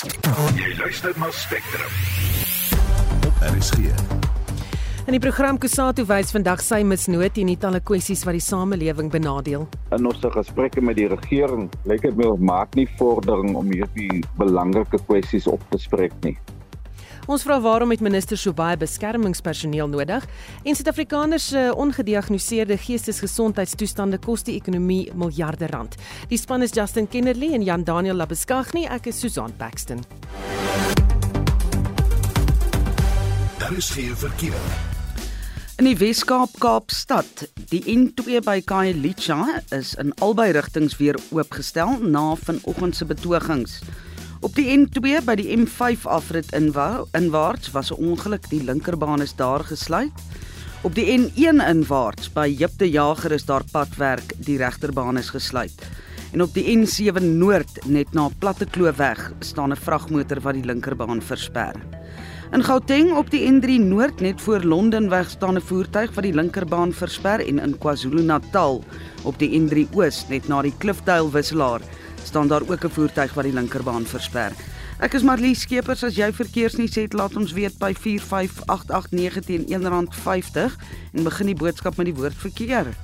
Jy luister na Spectrum. Op RSG. In die program Kusatu wys vandag sy misnoot en nie talle kwessies wat die samelewing benadeel. In ons gesprekke met die regering lyk dit my ons maak nie vordering om hierdie belangrike kwessies op te spreek nie. Ons vra waarom het minister so baie beskermingspersoneel nodig en Suid-Afrikaners se ongediagnoseerde geestesgesondheidstoestande kos die ekonomie miljarde rand. Die span is Justin Kennerly en Jan Daniel Labeskagni. Ek is Susan Paxton. Daar is geen verkeer. In die Weskaap Kaapstad, die N2 by Khayelitsha is in albei rigtings weer oopgestel na vanoggend se betogings. Op die N2 by die M5 afrit inwa inwaarts was 'n ongeluk, die linkerbaan is daar gesluit. Op die N1 inwaarts by Jipte Jager is daar padwerk, die regterbaan is gesluit. En op die N7 noord net na Platte Kloof weg staan 'n vragmotor wat die linkerbaan versper. In Gauteng op die N3 noord net voor Londenweg staan 'n voertuig wat die linkerbaan versper en in KwaZulu-Natal op die N3 oos net na die Klifduil wisselaar staan daar ook 'n voertuig wat die linkerbaan versper. Ek is Marlie Skeepers as jy verkeersnuus het laat ons weet by 45889 teen R1.50 en begin die boodskap met die woord verkeer.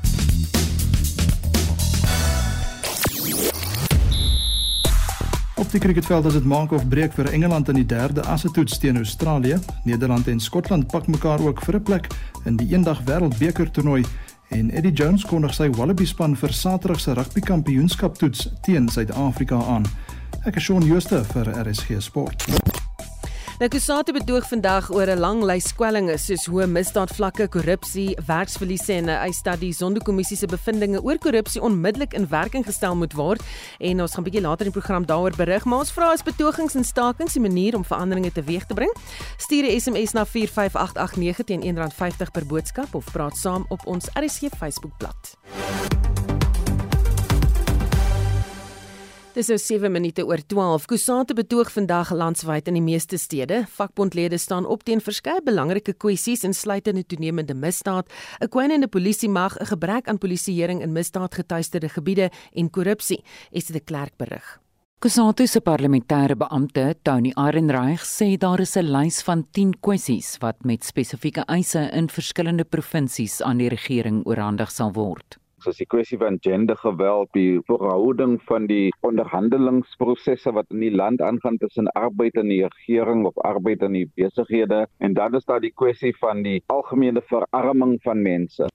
Op die cricketveld as dit maak of breek vir Engeland in die derde assetoets teen Australië. Nederland en Skotland pak mekaar ook vir 'n plek in die eendag wêreldbeker toernooi en Eddie Jones kondig sy Wallaby span vir Saterdag se rugby kampioenskap toets teen Suid-Afrika aan. Ek is Shaun Jooste vir RSG Sport. Nou Kusate bedoog vandag oor 'n lang lys kwellinge soos hoë misdaadvlakke, korrupsie, werksverliese en 'n eis dat die Sonderkommissie se bevindinge oor korrupsie onmiddellik in werking gestel moet word. En ons gaan bietjie later in die program daaroor berig, maar ons vra is betogings en stakings 'n manier om veranderinge teweeg te bring? Stuur 'n SMS na 45889 teen R1.50 per boodskap of praat saam op ons RSG Facebookblad. Dis nou 7 minute oor 12. Kusate betoog vandag landwyd in die meeste stede. Vakbondlede staan op teen verskeie belangrike kwessies insluitende toenemende misdaad, 'n kwynende polisiemag, 'n gebrek aan polisieering in misdaadgetuieerde gebiede en korrupsie. Is dit 'n klerk berig? Kusate se parlementêre beampte, Tony Arenreich, sê daar is 'n lys van 10 kwessies wat met spesifieke eise in verskillende provinsies aan die regering oorhandig sal word soos die kwessie van gendergeweld, die verhouding van die onderhandelingsprosesse wat in die land aangaan tussen arbeid en die regering of arbeid en die besighede. En dan is daar die kwessie van die algemene verarming van mense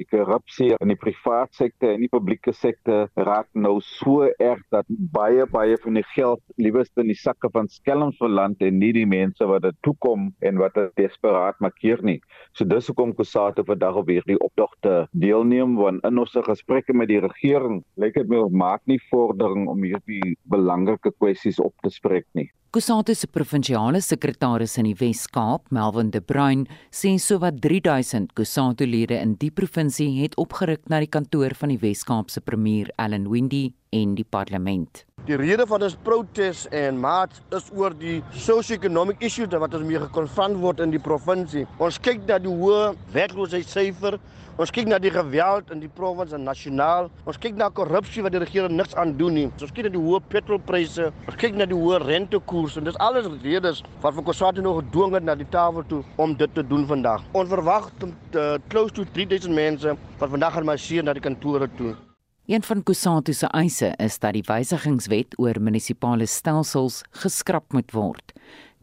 die korrupsie in die private sektor en die publieke sektor raak nou so erg dat baie baie van die geld liewerste in die sakke van skelms verland en nie die mense wat dit toekom en wat dit desperaat markeer nie. So dis hoekom Kusate vandag op hierdie opdagte deelneem want in ons gesprekke met die regering lyk dit my ons maak nie vordering om hierdie belangrike kwessies op te spreek nie. Kusate se provinsiale sekretaris in die Wes-Kaap, Melvin de Bruin, sê sowat 3000 Kusate-lede in die provinsie het opgeruk na die kantoor van die Wes-Kaapse premier, Allan Windey, en die parlement. Die rede van ons protes en maat is oor die sosio-economic issues wat ons mee gekonfront word in die provinsie. Ons kyk na die hoë werkloosheidssyfer Ons kyk na die geweld in die provinsie en nasionaal. Ons kyk na korrupsie wat die regering niks aan doen nie. Ons kyk na die hoë petrolpryse. Ons kyk na die hoë rentekoerse en dis alles redes wat vir Kosatu nog gedwing het na die tafel toe om dit te doen vandag. Ons verwag uh, close to 3000 mense wat vandag gaan marseer na die kantore toe. Een van Kusatu se eise is dat die wysigingswet oor munisipale stelsels geskraap moet word.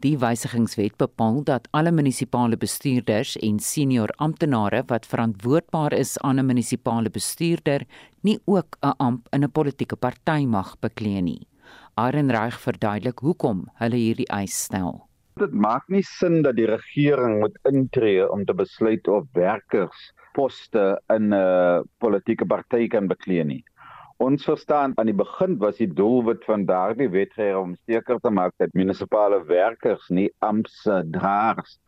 Die wysigingswet bepaal dat alle munisipale bestuurders en senior amptenare wat verantwoordbaar is aan 'n munisipale bestuurder nie ook 'n amp in 'n politieke party mag beklee nie. Arenreich verduidelik hoekom hulle hierdie eis stel. Dit maak nie sin dat die regering moet intree om te besluit of werkers poste in 'n politieke party kan beklee nie. Ons verstaan aan die begin was die doelwit van daardie wetgewing om seker te maak dat munisipale werkers nie amptdraers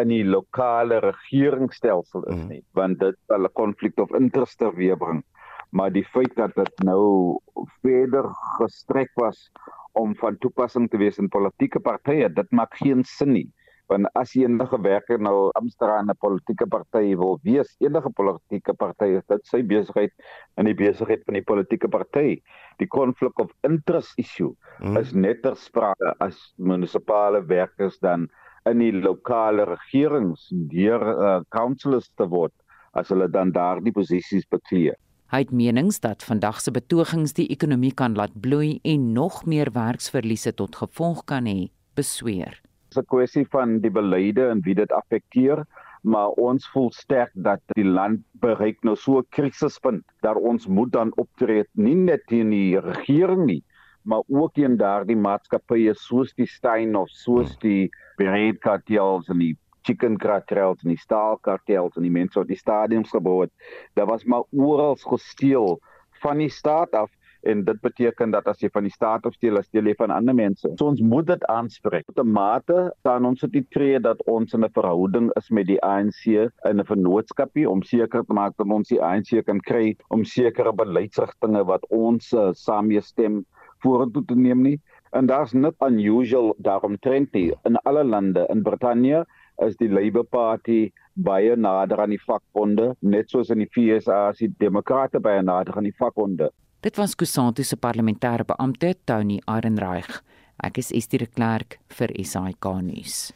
in die lokale regeringsstelsel is mm. nie, mm. want dit sal 'n konflik of interest teweegbring. Maar die feit dat dit nou verder gestrek was om van toepassing te wees in politieke partye, dit maak geen sin nie. Want as enige werker nou Amsterdam 'n politieke party wil wees, enige politieke party is dit sy besigheid en die besigheid van die politieke party. Die conflict of interest issue hmm. is net ter sprake as munisipale werkers dan in die lokale regerings deur uh, councillors te word as hulle dan daardie posisies beklee. Hy het menings dat vandag se betogings die ekonomie kan laat bloei en nog meer werksverliese tot gevolg kan hê, besweer. 'n kwessie van die beleide en wie dit affekteer, maar ons voel sterk dat die land bereik nou so 'n krisispunt dat ons moet dan optree nie net teen die regering nie, maar ook teen daardie maatskappye soos die Stein of soos die Breed Kartels en die chicken cartels en die staal kartels en die mense wat die stadiums gebou het. Daar was maar oral gesteel van die staat af en dit beteken dat as jy van die staat af steel, steel jy van ander mense. So ons moet dit aanspreek. Tot 'n mate dan ons het die tree dat ons in 'n verhouding is met die ANC in 'n vennootskapie om seker te maak dat ons die ANC kan kry om sekere beleidsrigtinge wat ons uh, saam stem vorentoe te neem nie. En daar's net unusual daarom trend nie in alle lande in Brittanje is die Labour Party baie nader aan die vakbonde, net soos in die FSA as die Demokrate baie nader aan die vakbonde. Dit was Kusantu se parlementêre beampte Tony Arenreich. Ek is Estie de Klerk vir SAK nuus.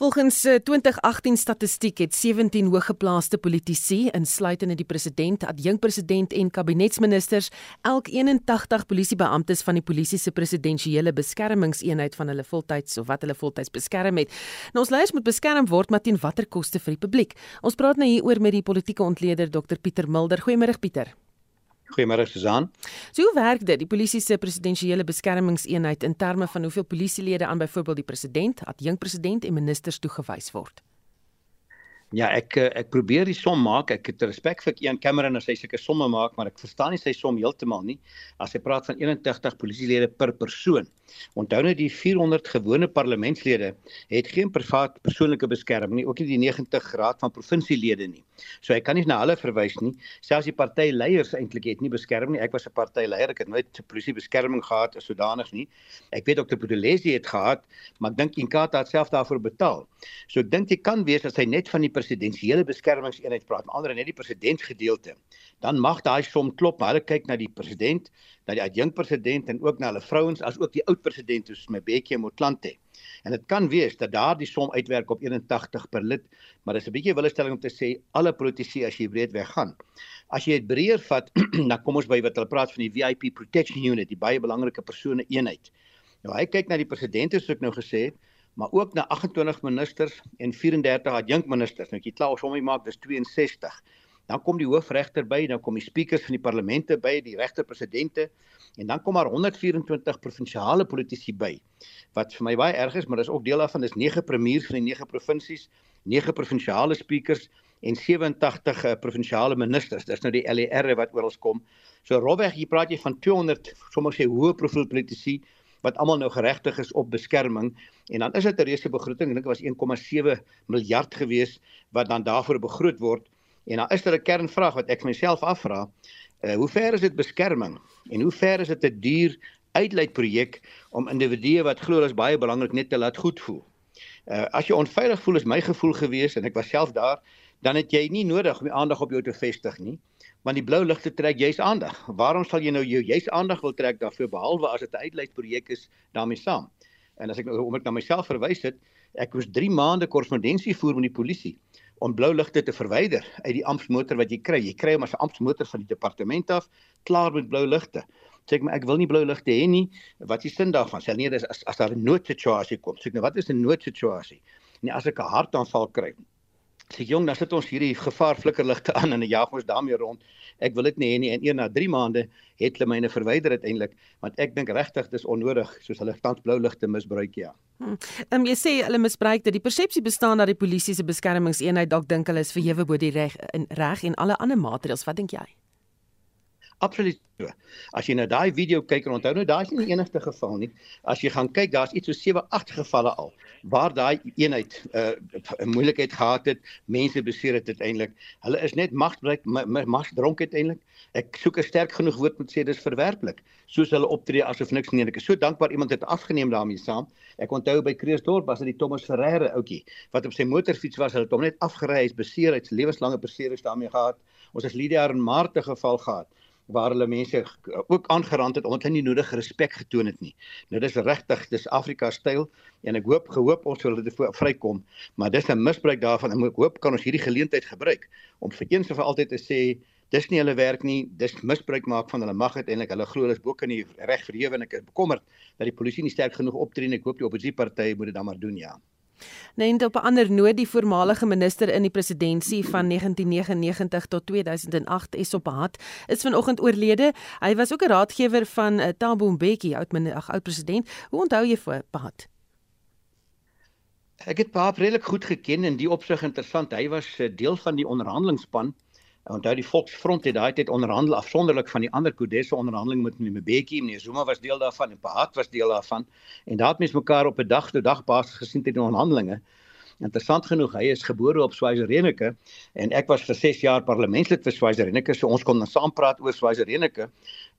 Volgens 2018 eh, statistiek het 17 hooggeplaaste politici, insluitende die president, adjunkpresident en kabinetsministers, elk 81 polisiebeamptes van die polisie se presidensiële beskermingseenheid van hulle voltyds of wat hulle voltyds beskerm het. Nou ons leiers moet beskerm word maar teen watter koste vir die publiek. Ons praat nou hieroor met die politieke ontleder Dr Pieter Mulder. Goeiemôre Pieter. Goeiemôre Susan. So hoe werk dit? Die polisie se presidensiële beskermingseenheid in terme van hoeveel polisielede aan byvoorbeeld die president, adjunkpresident en ministers toegewys word? Ja, ek eh, ek probeer die som maak. Ek het respek vir Ian Cameron as hy sulke somme maak, maar ek verstaan nie sy som heeltemal nie. As hy praat van 81 polisielede per persoon. Onthou net die 400 gewone parlementslede het geen privaat persoonlike beskerming nie, ook nie die 90 raad van provinsielede nie. So ek kan nie na hulle verwys nie. Selfs die partyleiers eintlik het nie beskerming nie. Ek was 'n partyleier, ek het nooit polisie beskerming gehad as sodanig nie. Ek weet Dr. Pudelesi het gehad, maar ek dink Inkatha het self daarvoor betaal. So ek dink dit kan wees as hy net van die presidensiële beskermingseenheid praat, maar ander net die presidentsgedeelte, dan mag daai som klop, maar hulle kyk na die president, na die adjunkpresident en ook na hulle vrouens as ook die oud president soos Mbeki en Motlanthe. En dit kan wees dat daardie som uitwerk op 81 per lid, maar dis 'n bietjie willestelling om te sê alle politici as jy breed weg gaan. As jy dit breër vat, dan kom ons by wat hulle praat van die VIP Protection Unit, die baie belangrike persone eenheid. Nou hy kyk na die president soos ek nou gesê het, maar ook na 28 ministers en 34 adjunkministers. Nou as jy klaar sommige maak, dis 62. Dan kom die hoofregter by, dan kom die speakers van die parlemente by, die regter-presidente en dan kom daar 124 provinsiale politici by. Wat vir my baie erg is, maar dis ook deel daarvan is 9 premiers van die 9 provinsies, 9 provinsiale speakers en 87 uh, provinsiale ministers. Dis nou die LER wat oral kom. So rofweg hier praat jy van 200 sommer sê hoë profiel politici wat almal nou geregtig is op beskerming en dan is dit 'n reuse begroting, ek dink dit was 1,7 miljard gewees wat dan daarvoor begroot word. En dan is daar 'n kernvraag wat ek myself afvra, uh, hoe ver is dit beskerming en hoe ver is dit 'n duur uitleidprojek om individue wat glo dit is baie belangrik net te laat goed voel. Uh, as jy onveilig voel is my gevoel gewees en ek was self daar, dan het jy nie nodig om die aandag op jou te vestig nie want die blou ligte trek juis aandag. Waarom sal jy nou jou juis aandag wil trek daarvoor behalwe as dit 'n uitleidsprojek is daarmee saam? En as ek nou om ek na myself verwys het, ek was 3 maande korrespondensie voer met die polisie om blou ligte te verwyder uit die amptmotor wat jy kry. Jy kry hom as 'n amptmotor van die departement af, klaar met blou ligte. Sê ek maar ek wil nie blou ligte hê nie. Wat is sin daarvan? Sê nee, dis as as daar 'n noodsituasie kom. Sê ek nou wat is 'n noodsituasie? Nee, as ek 'n hartaanval kry, sê jong, dan sit ons hierdie gevaar flikkerligte aan en jaag ons daarmee rond. Ek wil dit nie hê nie en een na 3 maande het hulle myne verwyder uiteindelik, want ek dink regtig dis onnodig soos hulle tans blou ligte misbruik ja. Ehm um, jy sê hulle misbruik dit. Die persepsie bestaan dat die polisie se beskermingseenheid dalk dink hulle is verhewe bo die reg en reg en alle ander maatreëls. Wat dink jy? Absoluut so. As jy nou daai video kyk en onthou nou daai is nie die enigste geval nie. As jy gaan kyk, daar's iets so 7, 8 gevalle al waar daai eenheid 'n uh, moeilikheid gehad het, mense beseer het uiteindelik. Hulle is net magsbruik, magsdronk uiteindelik. Ek soek 'n sterk genoeg woord om te sê dis verwerplik. Soos hulle optree asof niks nie ek is so dankbaar iemand het afgeneem daarmee saam. Ek onthou by Kreeusdorp was dit die Thomas Ferreira ouetjie wat op sy motorfiets was, hulle het hom net afgery, hy's beseer, hy's lewenslange beserings daarmee gehad. Ons het Lydia en Marte geval gehad waar hulle mense ook aangerand het omdat hulle nie nodige respek getoon het nie. Nou dis regtig, dis Afrika styl en ek hoop gehoop ons sal dit vrykom, maar dis 'n misbruik daarvan en ek hoop kan ons hierdie geleentheid gebruik om vir eens en vir altyd te sê dis nie hulle werk nie, dis misbruik maak van hulle mag uiteindelik. Hulle glo hulle is bo kan die reg verhewe en ek is bekommerd dat die polisie nie sterk genoeg optree nie. Ek hoop die oppositiepartye moet dit dan maar doen, ja. Net op 'n ander noot, die voormalige minister in die presidentskap van 1999 tot 2008, Esop Hat, is vanoggend oorlede. Hy was ook 'n raadgewer van uh, Thabo Mbeki, oud oud president. Hoe onthou jy vir Hat? Ek het Paap redelik goed geken en die opsig interessant. Hy was uh, deel van die onderhandelingsspan Onthou die Volksfront het daai tyd onderhandel afsonderlik van die ander Kodese onderhandeling met meneer Mbeki, meneer Zuma was deel daarvan en Pahat was deel daarvan. En daar het mense mekaar op 'n dag tot dag basis gesien tydens onderhandelinge. Interessant genoeg, hy is gebore op Swazirenike en ek was vir 6 jaar parlementslid vir Swazirenike, so ons kon dan saam praat oor Swazirenike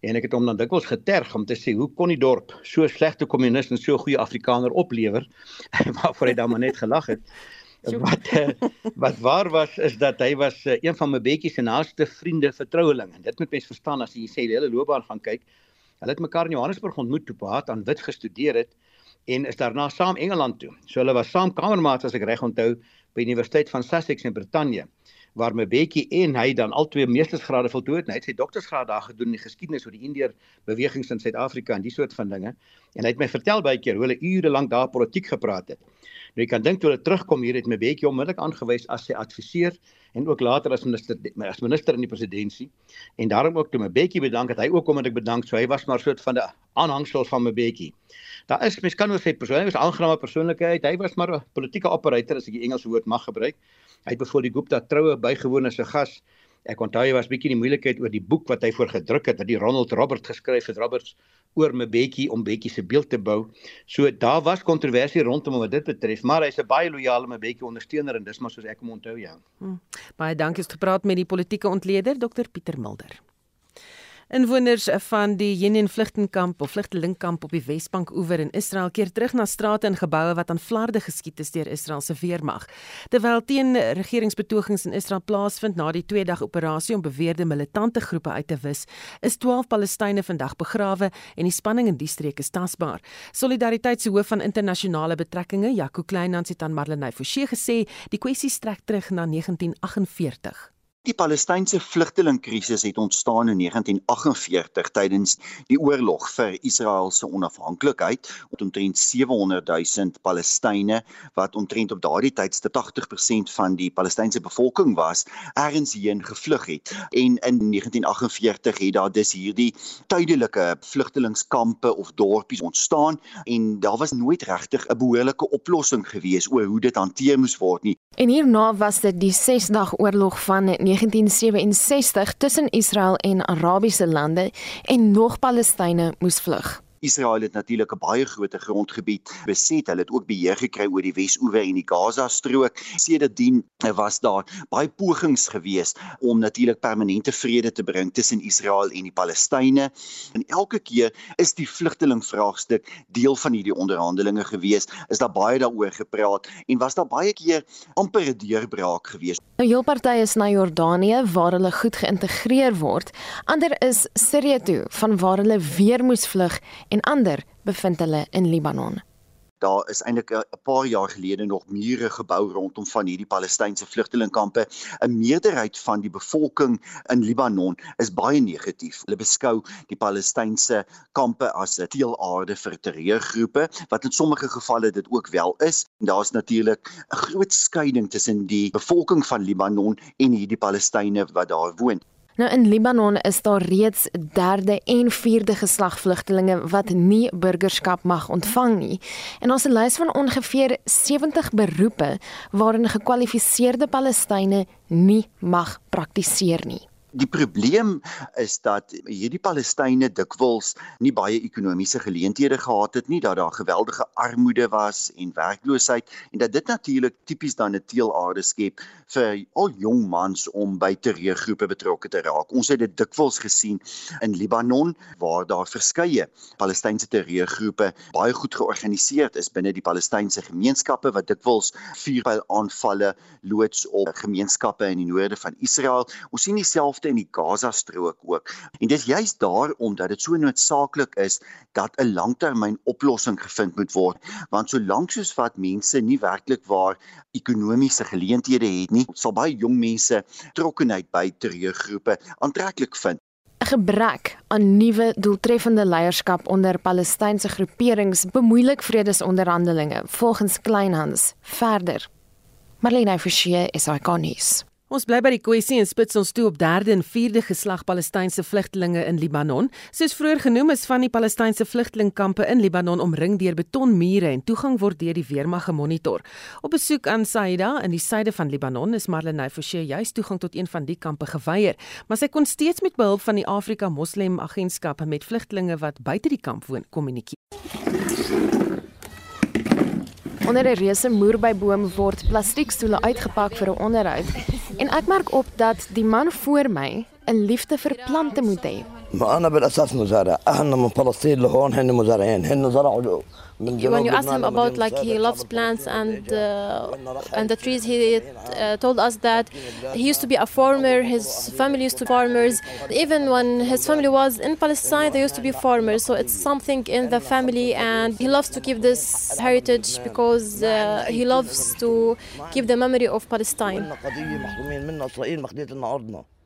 en ek het hom dan dikwels geterg om te sê hoe kon die dorp so slegte kommunis en so goeie Afrikaner oplewer? Waarvoor hy dan maar net gelag het wat uh, wat waar was is dat hy was uh, een van my bietjie se naaste vriende vertroueling en dit moet mens verstaan as jy sê die hele loopbaan gaan kyk hulle het mekaar in Johannesburg ontmoet toe Paat aan wit gestudeer het en is daarna saam Engeland toe so hulle was saam kamermaats as ek reg onthou by Universiteit van Sussex in Brittanje waar my bietjie en hy dan albei meestersgrade voltooi het. Hy het sy doktorsgraad daar gedoen in die geskiedenis oor die Indiër bewegings in Suid-Afrika en die soort van dinge. En hy het my vertel baie keer hoe hulle ure lank daar politiek gepraat het. Nou jy kan dink toe hulle terugkom hier het my bietjie onmiddellik aangewys as sy adviseur en ook later as minister as minister in die presidentskap. En daarom ook toe my bietjie bedank dat hy ook en ek bedank so hy was maar so 'n van die aanhangsel van my bietjie. Daar is mens kan oor sy persoon, hy was 'n aangename persoonlikheid. Hy was maar 'n politieke operator as ek die Engelse woord mag gebruik. Hy het byvoorbeeld die Gupta troue bygewoon as 'n gas. Ek onthou hy was bietjie die moeilikheid oor die boek wat hy voorgedruk het wat die Ronald Robert geskryf het Roberts oor Mbeki om Mbeki se beeld te bou. So daar was kontroversie rondom wat dit betref, maar hy's 'n baie loyale Mbeki ondersteuner en dis maar soos ek hom onthou ja. Hmm. Baie dankie het gepraat met die politieke ontleder Dr Pieter Mulder. Inwoners van die Jenin vlugtelingkamp of vlugtelingkamp op die Wesbank oewer in Israel keer terug na strate en geboue wat aan flarde geskiet is deur Israel se weermag. Terwyl teen regeringsbetogings in Israel plaasvind na die 2-dag operasie om beweerde militante groepe uit te wis, is 12 Palestynë vandag begrawe en die spanning in die streek is tasbaar. Solidariteit se hoof van internasionale betrekkinge, Jaco Kleinhans het aan Marlenae Forsie gesê, die kwessie strek terug na 1948. Die Palestynse vlugtelingkrisis het ontstaan in 1948 tydens die oorlog vir Israel se onafhanklikheid. Omtrent 700 000 Palestynë wat omtrent op daardie tyd 80% van die Palestynse bevolking was, ergens heen gevlug het. En in 1948 het daar dus hierdie tydelike vlugtelingskampe of dorpies ontstaan en daar was nooit regtig 'n behoorlike oplossing gewees oor hoe dit hanteer moes word nie. En hierna was dit die 6-dag oorlog van 1967 tussen Israel en Arabiese lande en nog Palestynë moes vlug. Israel het natuurlik 'n baie groot grondgebied beset. Hulle het ook beheer gekry oor die Wes-oewer en die Gaza-strook. Sedertdien was daar baie pogings gewees om natuurlik permanente vrede te bring tussen Israel en die Palestynë. En elke keer is die vlugtelingvraagstuk deel van hierdie onderhandelinge gewees. Is daar baie daaroor gepraat en was daar baie keer amper 'n deurbraak gewees. Nou heel partye is na Jordanië waar hulle goed geïntegreer word. Ander is Sirië toe van waar hulle weer moes vlug en ander bevind hulle in Libanon. Daar is eintlik 'n paar jaar gelede nog mure gebou rondom van hierdie Palestynse vlugtelingkampe. 'n Meerderheid van die bevolking in Libanon is baie negatief. Hulle beskou die Palestynse kampe as 'n teelaarde vir terreurgroepe, wat in sommige gevalle dit ook wel is. Daar's natuurlik 'n groot skeiding tussen die bevolking van Libanon en hierdie Palestynë wat daar woon. Nou in Libanon is daar reeds derde en vierde geslag vlugtelinge wat nie burgerskap mag ontvang nie. En ons het 'n lys van ongeveer 70 beroepe waarin gekwalifiseerde Palestynë nie mag praktiseer nie. Die probleem is dat hierdie Palestynë dikwels nie baie ekonomiese geleenthede gehad het nie, dat daar geweldige armoede was en werkloosheid en dat dit natuurlik tipies dan 'n teelaarde skep vir al jong mans om by terreurgroepe betrokke te raak. Ons het dit dikwels gesien in Libanon waar daar verskeie Palestynse terreurgroepe baie goed georganiseer is binne die Palestynse gemeenskappe wat dikwels vuurpyl aanvalle loods op gemeenskappe in die noorde van Israel. Ons sien dieselfde dieselfde in die Gaza-strook ook. En dis juist daarom dat dit so noodsaaklik is dat 'n langtermyn oplossing gevind moet word, want solank soos wat mense nie werklik waar ekonomiese geleenthede het nie, sal baie jong mense trokkenheid by terreurgroepe aantreklik vind. 'n Gebrek aan nuwe doeltreffende leierskap onder Palestynse groeperings bemoeilik vredesonderhandelinge, volgens Kleinhans. Verder. Marlene Forsie is ikonies. Ons bly by die kwessie en spits ons toe op derde en vierde geslag Palestynse vlugtelinge in Libanon. Soos vroeër genoem is van die Palestynse vlugtelingkampe in Libanon omring deur betonmure en toegang word deur die weermag gemonitor. Op besoek aan Saida in die suide van Libanon is Marlene Forsie juis toegang tot een van die kampe geweier, maar sy kon steeds met behulp van die Afrika Moslem Agentskap met vlugtelinge wat buite die kamp woon kommunikeer. Onder 'n reuse moerbyboom word plastiekstoele uitgepak vir 'n onderhoud. En ek merk op dat die man voor my 'n liefde vir plante moet hê. ما أنا بالاساس مزارع اهلنا من فلسطين لهون هن مزارعين هن زرعوا when you ask him about like he loves plants and uh, and the trees he uh, told us that he used to be a farmer his family used to be farmers even when his family was in palestine they used to be farmers so it's something in the family and he loves to keep this heritage because uh, he loves to keep the memory of palestine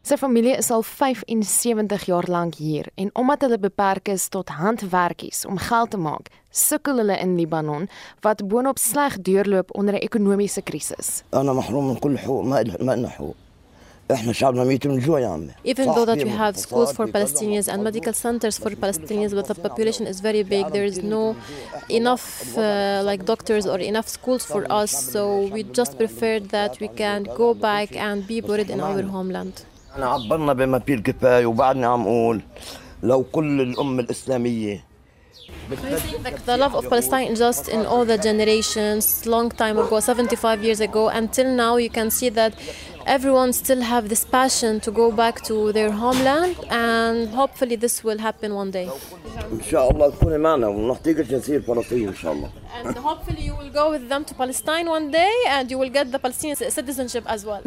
Sy familie is al 75 jaar lank hier en omdat hulle beperk is tot handwerkies om geld te maak, sukkel hulle in Libanon wat boonop sleg deurloop onder 'n ekonomiese krisis. Even though that we have schools for Palestinians and medical centers for Palestinians, but the population is very big, there is no enough uh, like doctors or enough schools for us. So we just prefer that we can go back and be buried in our homeland. إحنا عبرنا بما فيه الكفايه وبعدنا عم أقول لو كل الامه الاسلاميه Like the love of Palestine just in all the generations, long time ago, 75 years ago, until now, you can see that everyone still have this passion to go back to their homeland, and hopefully this will happen one day. ان شاء الله تكوني معنا ونعطيك جنسيه فلسطين ان شاء الله And hopefully you will go with them to Palestine one day, and you will get the Palestinian citizenship as well.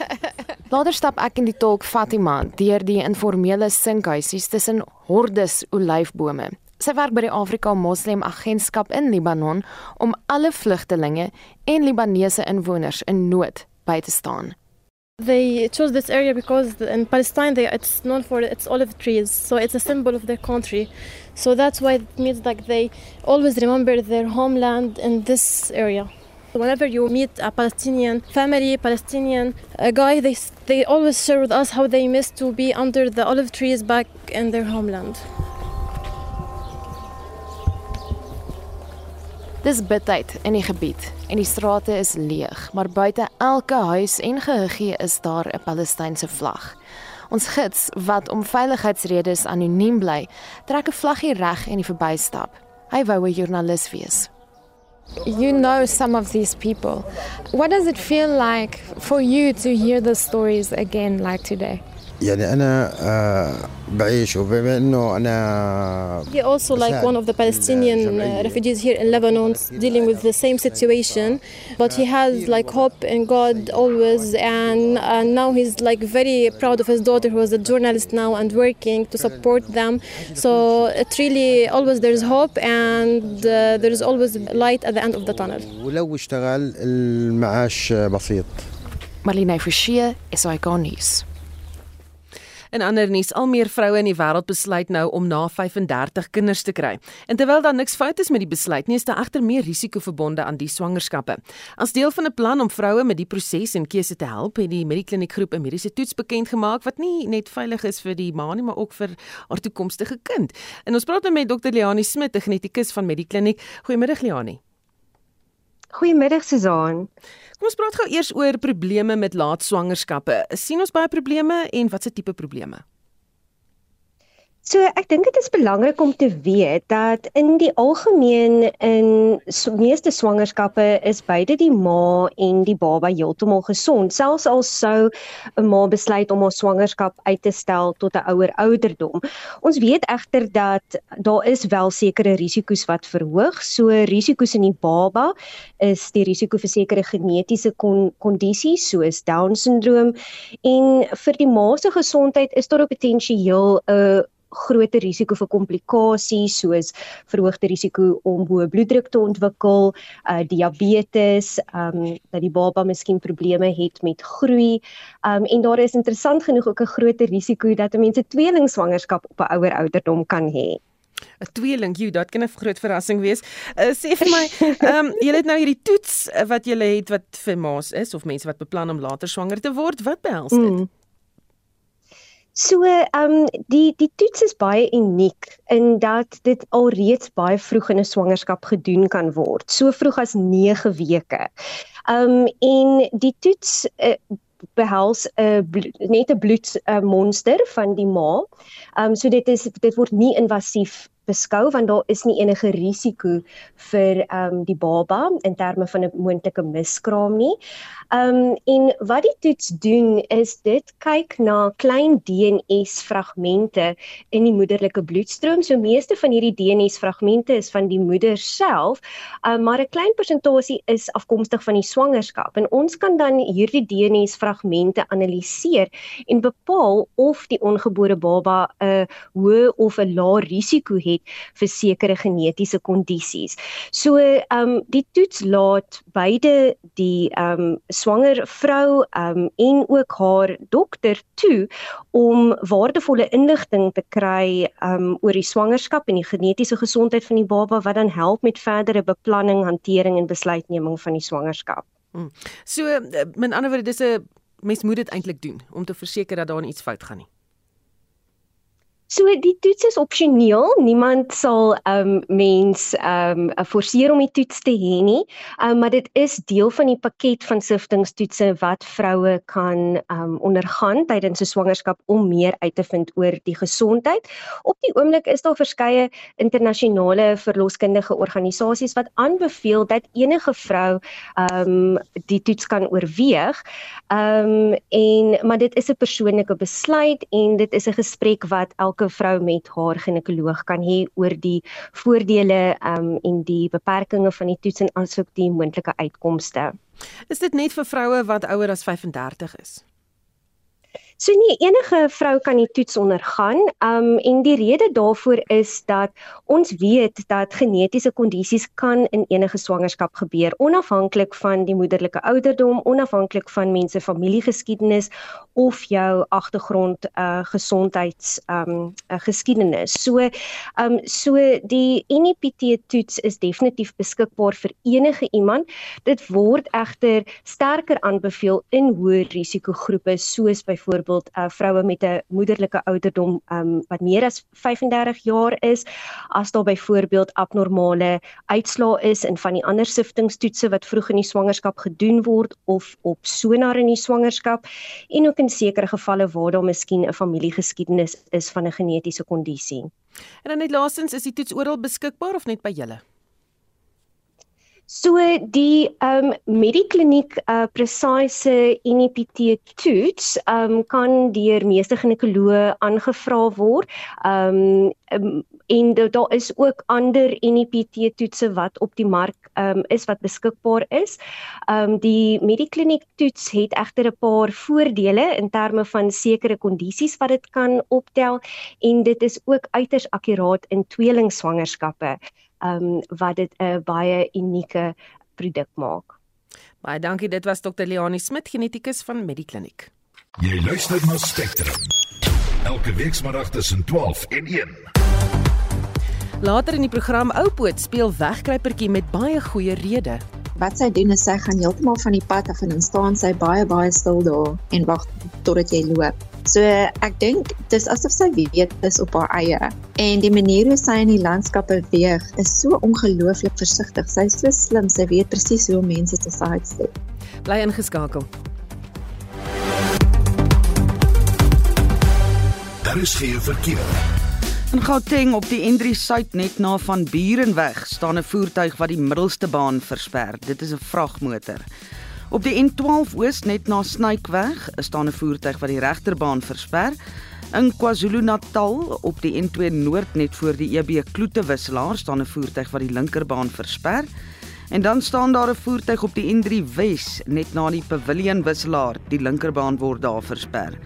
Later stap ek in die tolk Fatima deur die informele sinkhuisies tussen hordes olyfbome. Sy werk by die Afrika Moslem Agentskap in Libanon om alle vlugtelinge en Libanese inwoners in nood by te staan. They chose this area because in Palestine they, it's known for its olive trees, so it's a symbol of their country. So that's why it means like they always remember their homeland in this area. Whenever you meet a Palestinian family, Palestinian a guy, they they always share with us how they miss to be under the olive trees back in their homeland. Dis bidtyd in die gebied en die strate is leeg, maar buite elke huis en geheggie is daar 'n Palestynse vlag. Ons gids wat om veiligheidsredes anoniem bly, trek 'n vlaggie reg en die verbystap. Hy wou 'n joernalis wees. You know some of these people. What does it feel like for you to hear the stories again like today? يعني أنا بعيش وبما انه أنا He also like one of the Palestinian uh, refugees here in Lebanon dealing with the same situation but he has like hope in God always and and now he's like very proud of his daughter who is a journalist now and working to support them so it really always there's hope and uh, there is always light at the end of the tunnel ولو اشتغل المعاش بسيط Marlene Forsie, SAK nuus. In ander nuus, al meer vroue in die wêreld besluit nou om na 35 kinders te kry. En terwyl daar niks fout is met die besluit nie, is daar egter meer risiko verbonde aan die swangerskappe. As deel van 'n plan om vroue met die proses en keuse te help, het die Medikliniek groep 'n mediese toets bekend gemaak wat nie net veilig is vir die ma nie, maar ook vir haar toekomstige kind. En ons praat nou met Dr. Liani Smit, 'n genetikus van Medikliniek. Goeiemôre Liani. Goeiemiddag Susan. Kom ons praat gou eers oor probleme met laat swangerskappe. Sien ons baie probleme en watse tipe probleme? So ek dink dit is belangrik om te weet dat in die algemeen in so, meeste swangerskappe is beide die ma en die baba heeltemal gesond selfs al sou 'n ma besluit om haar swangerskap uit te stel tot 'n ouer ouderdom. Ons weet egter dat daar is wel sekere risiko's wat verhoog. So risiko's in die baba is die risiko vir sekere genetiese kon, kondisies soos down-sindroom en vir die ma se gesondheid is daar 'n potensieel 'n uh, groter risiko vir komplikasies soos verhoogde risiko om hoë bloeddruk te ontwikkel, uh diabetes, um dat die baba miskien probleme het met groei. Um en daar is interessant genoeg ook 'n groter risiko dat mense tweelingswangerskap op 'n ouer ouderdom kan hê. 'n tweeling, jy, dit kan 'n groot verrassing wees. Uh, sê vir my, ehm um, jy het nou hierdie toets wat jy het wat vir ma's is of mense wat beplan om later swanger te word, wat behels dit? Mm. So, ehm um, die die toets is baie uniek in dat dit alreeds baie vroeg in 'n swangerskap gedoen kan word, so vroeg as 9 weke. Ehm um, en die toets uh, behels 'n uh, net 'n bloedmonster uh, van die ma. Ehm um, so dit is dit word nie invasief beskou want daar is nie enige risiko vir ehm um, die baba in terme van 'n moontlike miskraam nie. Ehm um, en wat die toets doen is dit kyk na klein DNS fragmente in die moederlike bloedstroom. So meeste van hierdie DNS fragmente is van die moeder self, um, maar 'n klein persentasie is afkomstig van die swangerskap. En ons kan dan hierdie DNS fragmente analiseer en bepaal of die ongebore baba 'n hoë of 'n lae risiko het vir sekere genetiese kondisies. So ehm um, die toets laat beide die ehm um, swanger vrou um, en ook haar dokter toe om waardevolle inligting te kry um, oor die swangerskap en die genetiese gesondheid van die baba wat dan help met verdere beplanning, hantering en besluitneming van die swangerskap. Hmm. So eh, met ander woorde dis 'n mens moet dit eintlik doen om te verseker dat daar iets fout gaan nie. So die toets is opsioneel. Niemand sal ehm um, mens ehm um, forceer om die toets te hê nie. Um, maar dit is deel van die pakket van siftingstoetse wat vroue kan ehm um, ondergaan tydens 'n swangerskap om meer uit te vind oor die gesondheid. Op die oomblik is daar verskeie internasionale verloskundige organisasies wat aanbeveel dat enige vrou ehm um, die toets kan oorweeg. Ehm um, en maar dit is 'n persoonlike besluit en dit is 'n gesprek wat elke elke vrou met haar ginekoloog kan hê oor die voordele um, en die beperkings van die toets en asook die moontlike uitkomste. Is dit net vir vroue wat ouer as 35 is? So nee, enige vrou kan die toets ondergaan. Um en die rede daarvoor is dat ons weet dat genetiese kondisies kan in enige swangerskap gebeur, onafhanklik van die moederlike ouderdom, onafhanklik van mense familiegeskiedenis of jou agtergrond uh gesondheids um uh, geskiedenis. So um so die NIPT toets is definitief beskikbaar vir enige iemand. Dit word egter sterker aanbeveel in hoë risikogroepe soos byvoorbeeld byvoorbeeld uh, vroue met 'n moederlike ouderdom um, wat meer as 35 jaar is, as daar byvoorbeeld abnormale uitslae is in van die ander siftingstoetse wat vroeg in die swangerskap gedoen word of op sonar in die swangerskap en ook in sekere gevalle waar daar miskien 'n familiegeskiedenis is van 'n genetiese kondisie. En dan net laastens, is die toets oral beskikbaar of net by julle? So die ehm um, Medikliniek uh Precise NIPT toets ehm um, kan deur meeste ginekoloë aangevra word. Ehm um, en daar is ook ander NIPT toetse wat op die mark ehm um, is wat beskikbaar is. Ehm um, die Medikliniek toets het egter 'n paar voordele in terme van sekere kondisies wat dit kan optel en dit is ook uiters akkuraat in tweelingswangerskappe um wat dit 'n baie unieke produk maak. Baie dankie. Dit was Dr. Leonie Smit, genetikus van Medikliniek. Jy luister na Spectrum. Elke week saterdag tussen 12 en 1. Later in die program Oupoot speel wegkruipertjie met baie goeie redes. Wat sy doen is sy gaan heeltemal van die pad af en dan staan sy baie baie stil daar en wag totdat jy loop So ek dink dis asof sy weet is op haar eie en die manier hoe sy in die landskap beweeg is so ongelooflik versigtig. Sy is so slim, sy weet presies hoe om mense te sidestep. Bly ingeskakel. Daar is geen verkeer. In Gauteng op die N3 Suid net na van Burenweg staan 'n voertuig wat die middelste baan versper. Dit is 'n vragmotor. Op die N12 Oos net na Snykweg staan 'n voertuig wat die regterbaan versper. In KwaZulu-Natal op die N2 Noord net voor die EB Kloete wisselaar staan 'n voertuig wat die linkerbaan versper. En dan staan daar 'n voertuig op die N3 Wes net na die Pavilion wisselaar. Die linkerbaan word daar versper.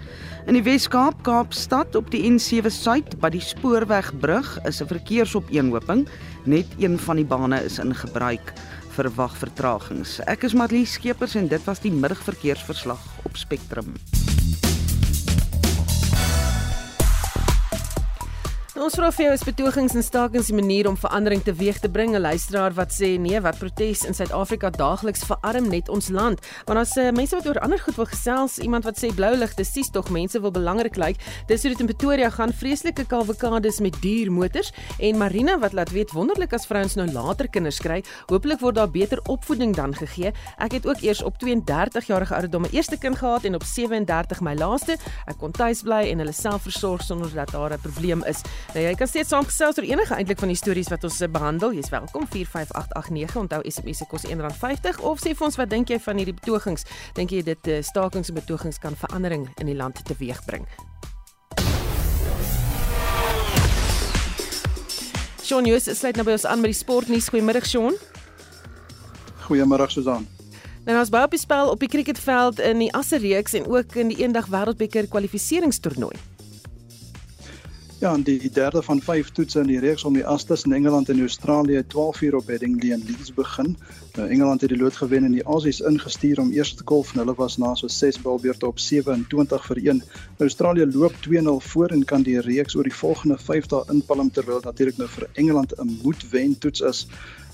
In die Wes-Kaap, Kaapstad op die N7 Suid by die spoorwegbrug is 'n verkeersopeenhoping. Net een van die bane is in gebruik. Verwag vertragings. Ek is Marlies Skeepers en dit was die middagverkeersverslag op Spectrum. Ons vra vir jou is betogings en stakings die manier om verandering teweeg te bring? 'n Luisteraar wat sê nee, wat protes in Suid-Afrika daagliks verarm net ons land. Want as uh, mense wat oor ander goed wil gesels, iemand wat sê blou ligte sies tog mense wil belangrik lyk. Dis hoe dit in Pretoria gaan, vreeslike kalwekades met duur motors en Marina wat laat weet wonderlik as vrouens nou later kinders kry, hopelik word daar beter opvoeding dan gegee. Ek het ook eers op 32 jarige ouderdom my eerste kind gehad en op 37 my laaste. Ek kon tuis bly en hulle self versorg sonder dat daar 'n probleem is. Nou jy kan steeds saamgesels oor enige eintlik van die stories wat ons eh, behandel. Jy's welkom 45889. Onthou SMS se kos R1.50 of sê vir ons wat dink jy van hierdie betogings? Dink jy dit uh, stakings en betogings kan verandering in die land teweegbring? Sean Joos sluit nou by ons aan met die sportnuus. Goeiemiddag Sean. Goeiemiddag Susan. Nou ons bou op die spel op die cricketveld in die Asse reeks en ook in die eendag wêreldbeker kwalifiseringstoernooi. Ja, en die, die derde van 5 toetse in die reeks om die Astes in Engeland en Australië 12 uur op Headingley en Leeds begin. Nou Engeland het die lood gewen en die Aussies ingestuur om eers te kolf en hulle was na so 6 balbeurte op 27 vir 1. Nou Australië loop 2-0 voor en kan die reeks oor die volgende 5 dae inpalm terwyl natuurlik nou vir Engeland 'n moedwen toets is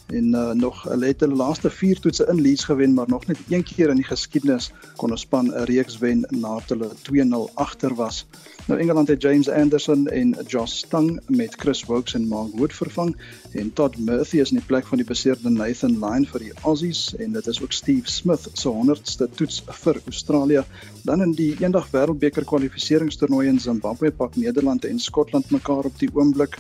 en uh, nog hulle het hulle laaste 4 toetse in Leeds gewen maar nog net een keer in die geskiedenis kon 'n span 'n reeks wen nadat hulle 2-0 agter was. Nou Engeland het James Anderson en Josh Stang met Chris Wokes en Mark Wood vervang en Todd Murphy is in die plek van die beseerde Nathan Lyon vir die Aussies en dit is ook Steve Smith se 100ste toets vir Australië. Dan in die eendag wêreldbeker kwalifiseringstoernooi in Zimbabwe pak Nederland en Skotland mekaar op die oomblik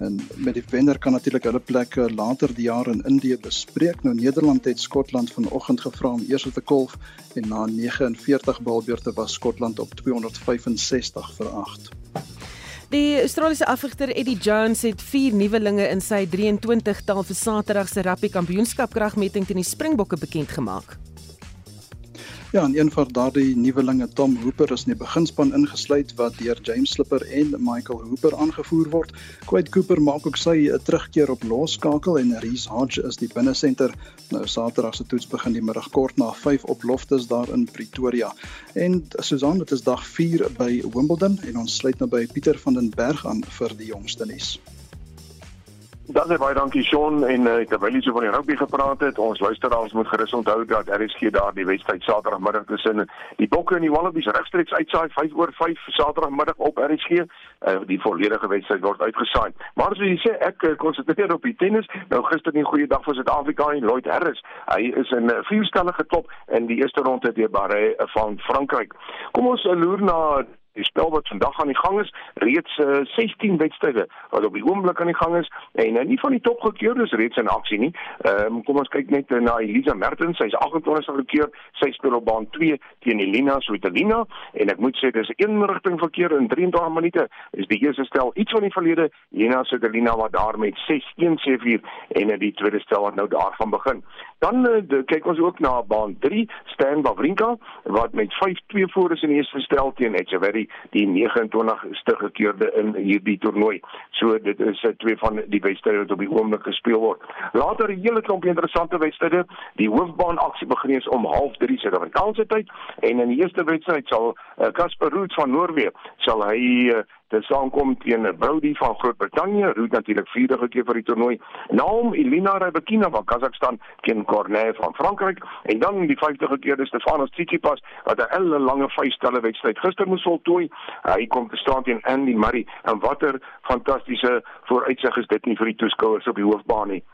en met die wenner kan natuurlik hulle plekke later die jaar in Indië bespreek. Nou Nederland het Skotland vanoggend gevra om eers te kolf en na 49 balbeurte was Skotland op 265 vir 8. Die Australiese afrigter Eddie Jones het vier nuwelinge in sy 23 taal vir Saterdag se rugby kampioenskap kragmeting teen die Springbokke bekend gemaak. Ja, en een van daardie nuwelinge, Tom Hooper, is in die beginspan ingesluit wat deur James Slipper en Michael Hooper aangevoer word. Quade Cooper maak ook sy 'n terugkeer op loskakel en Reese Hodge is die binnesenter. Nou Saterdag se toets begin die middag kort na 5 op Loftus daar in Pretoria. En Susan, dit is dag 4 by Wimbledon en ons sluit nou by Pieter van den Berg aan vir die jongste nuus. Dan baie dankie Sean en uh, terwyl jy so van die rugby gepraat het, ons luisteraars moet gerus onthou dat RSG daar die wedstryd Saterdagmiddag tussen die Bokke en die Wallabies regstreeks uitsaai 5 oor 5 Saterdagmiddag op RSG. Uh, eh, die volledige wedstryd word uitgesaai. Maar soos jy sê, ek uh, konsentreer op die tennis. Nou gister 'n goeie dag vir Suid-Afrika en Lloyd Harris. Hy is in 'n uh, vierstellige top in die eerste ronde deur Barre van Frankryk. Kom ons uh, loer na die spel wat vandag aan die gang is, reeds uh, eh, 16 wedstryde wat op die oomblik aan die gang is en uh, nie van die topgekeurdes reeds in aksie nie. Ehm um, kom ons kyk net uh, na Elisa Mertens, sy's 28ste gekeur, sy speel op baan 2 teen Elina Svitolina en ek moet sê dis 'n eenrigting verkeer in 23 minute. Is die eerste stel iets van die verlede, Elina Svitolina wat daar met 6-1 sevier en in die tweede stel wat nou daarvan begin. Dan uh, de, kyk ons ook na baan 3, Stan Wawrinka wat met 5-2 voor is in die eerste stel teen Echeverry die 29ste gekeerde in hierdie toernooi. So dit is uh, twee van die wedstryde wat op die oomblik gespeel word. Later 'n hele klomp interessante wedstryde. Die hoofbaan aksie begin eens om 0:30 Suid-Afrikaanse tyd en in die eerste wedstryd sal Casper uh, Roots van Noorwe sal hy uh, te saamkom teen Brody van Groot-Brittanje, Ruud natuurlik vierde keer vir die toernooi. Naam Elina Rybakina van Kazakhstan teen Cornet van Frankryk en dan die 50 keer Stefanos Tsitsipas wat 'n hele lange vyfstelle wedstryd gister moes voltooi. Hy kom te staan teen Andy Murray en watter fantastiese vooruitsig is dit nie vir die toeskouers op die hoofbaan nie.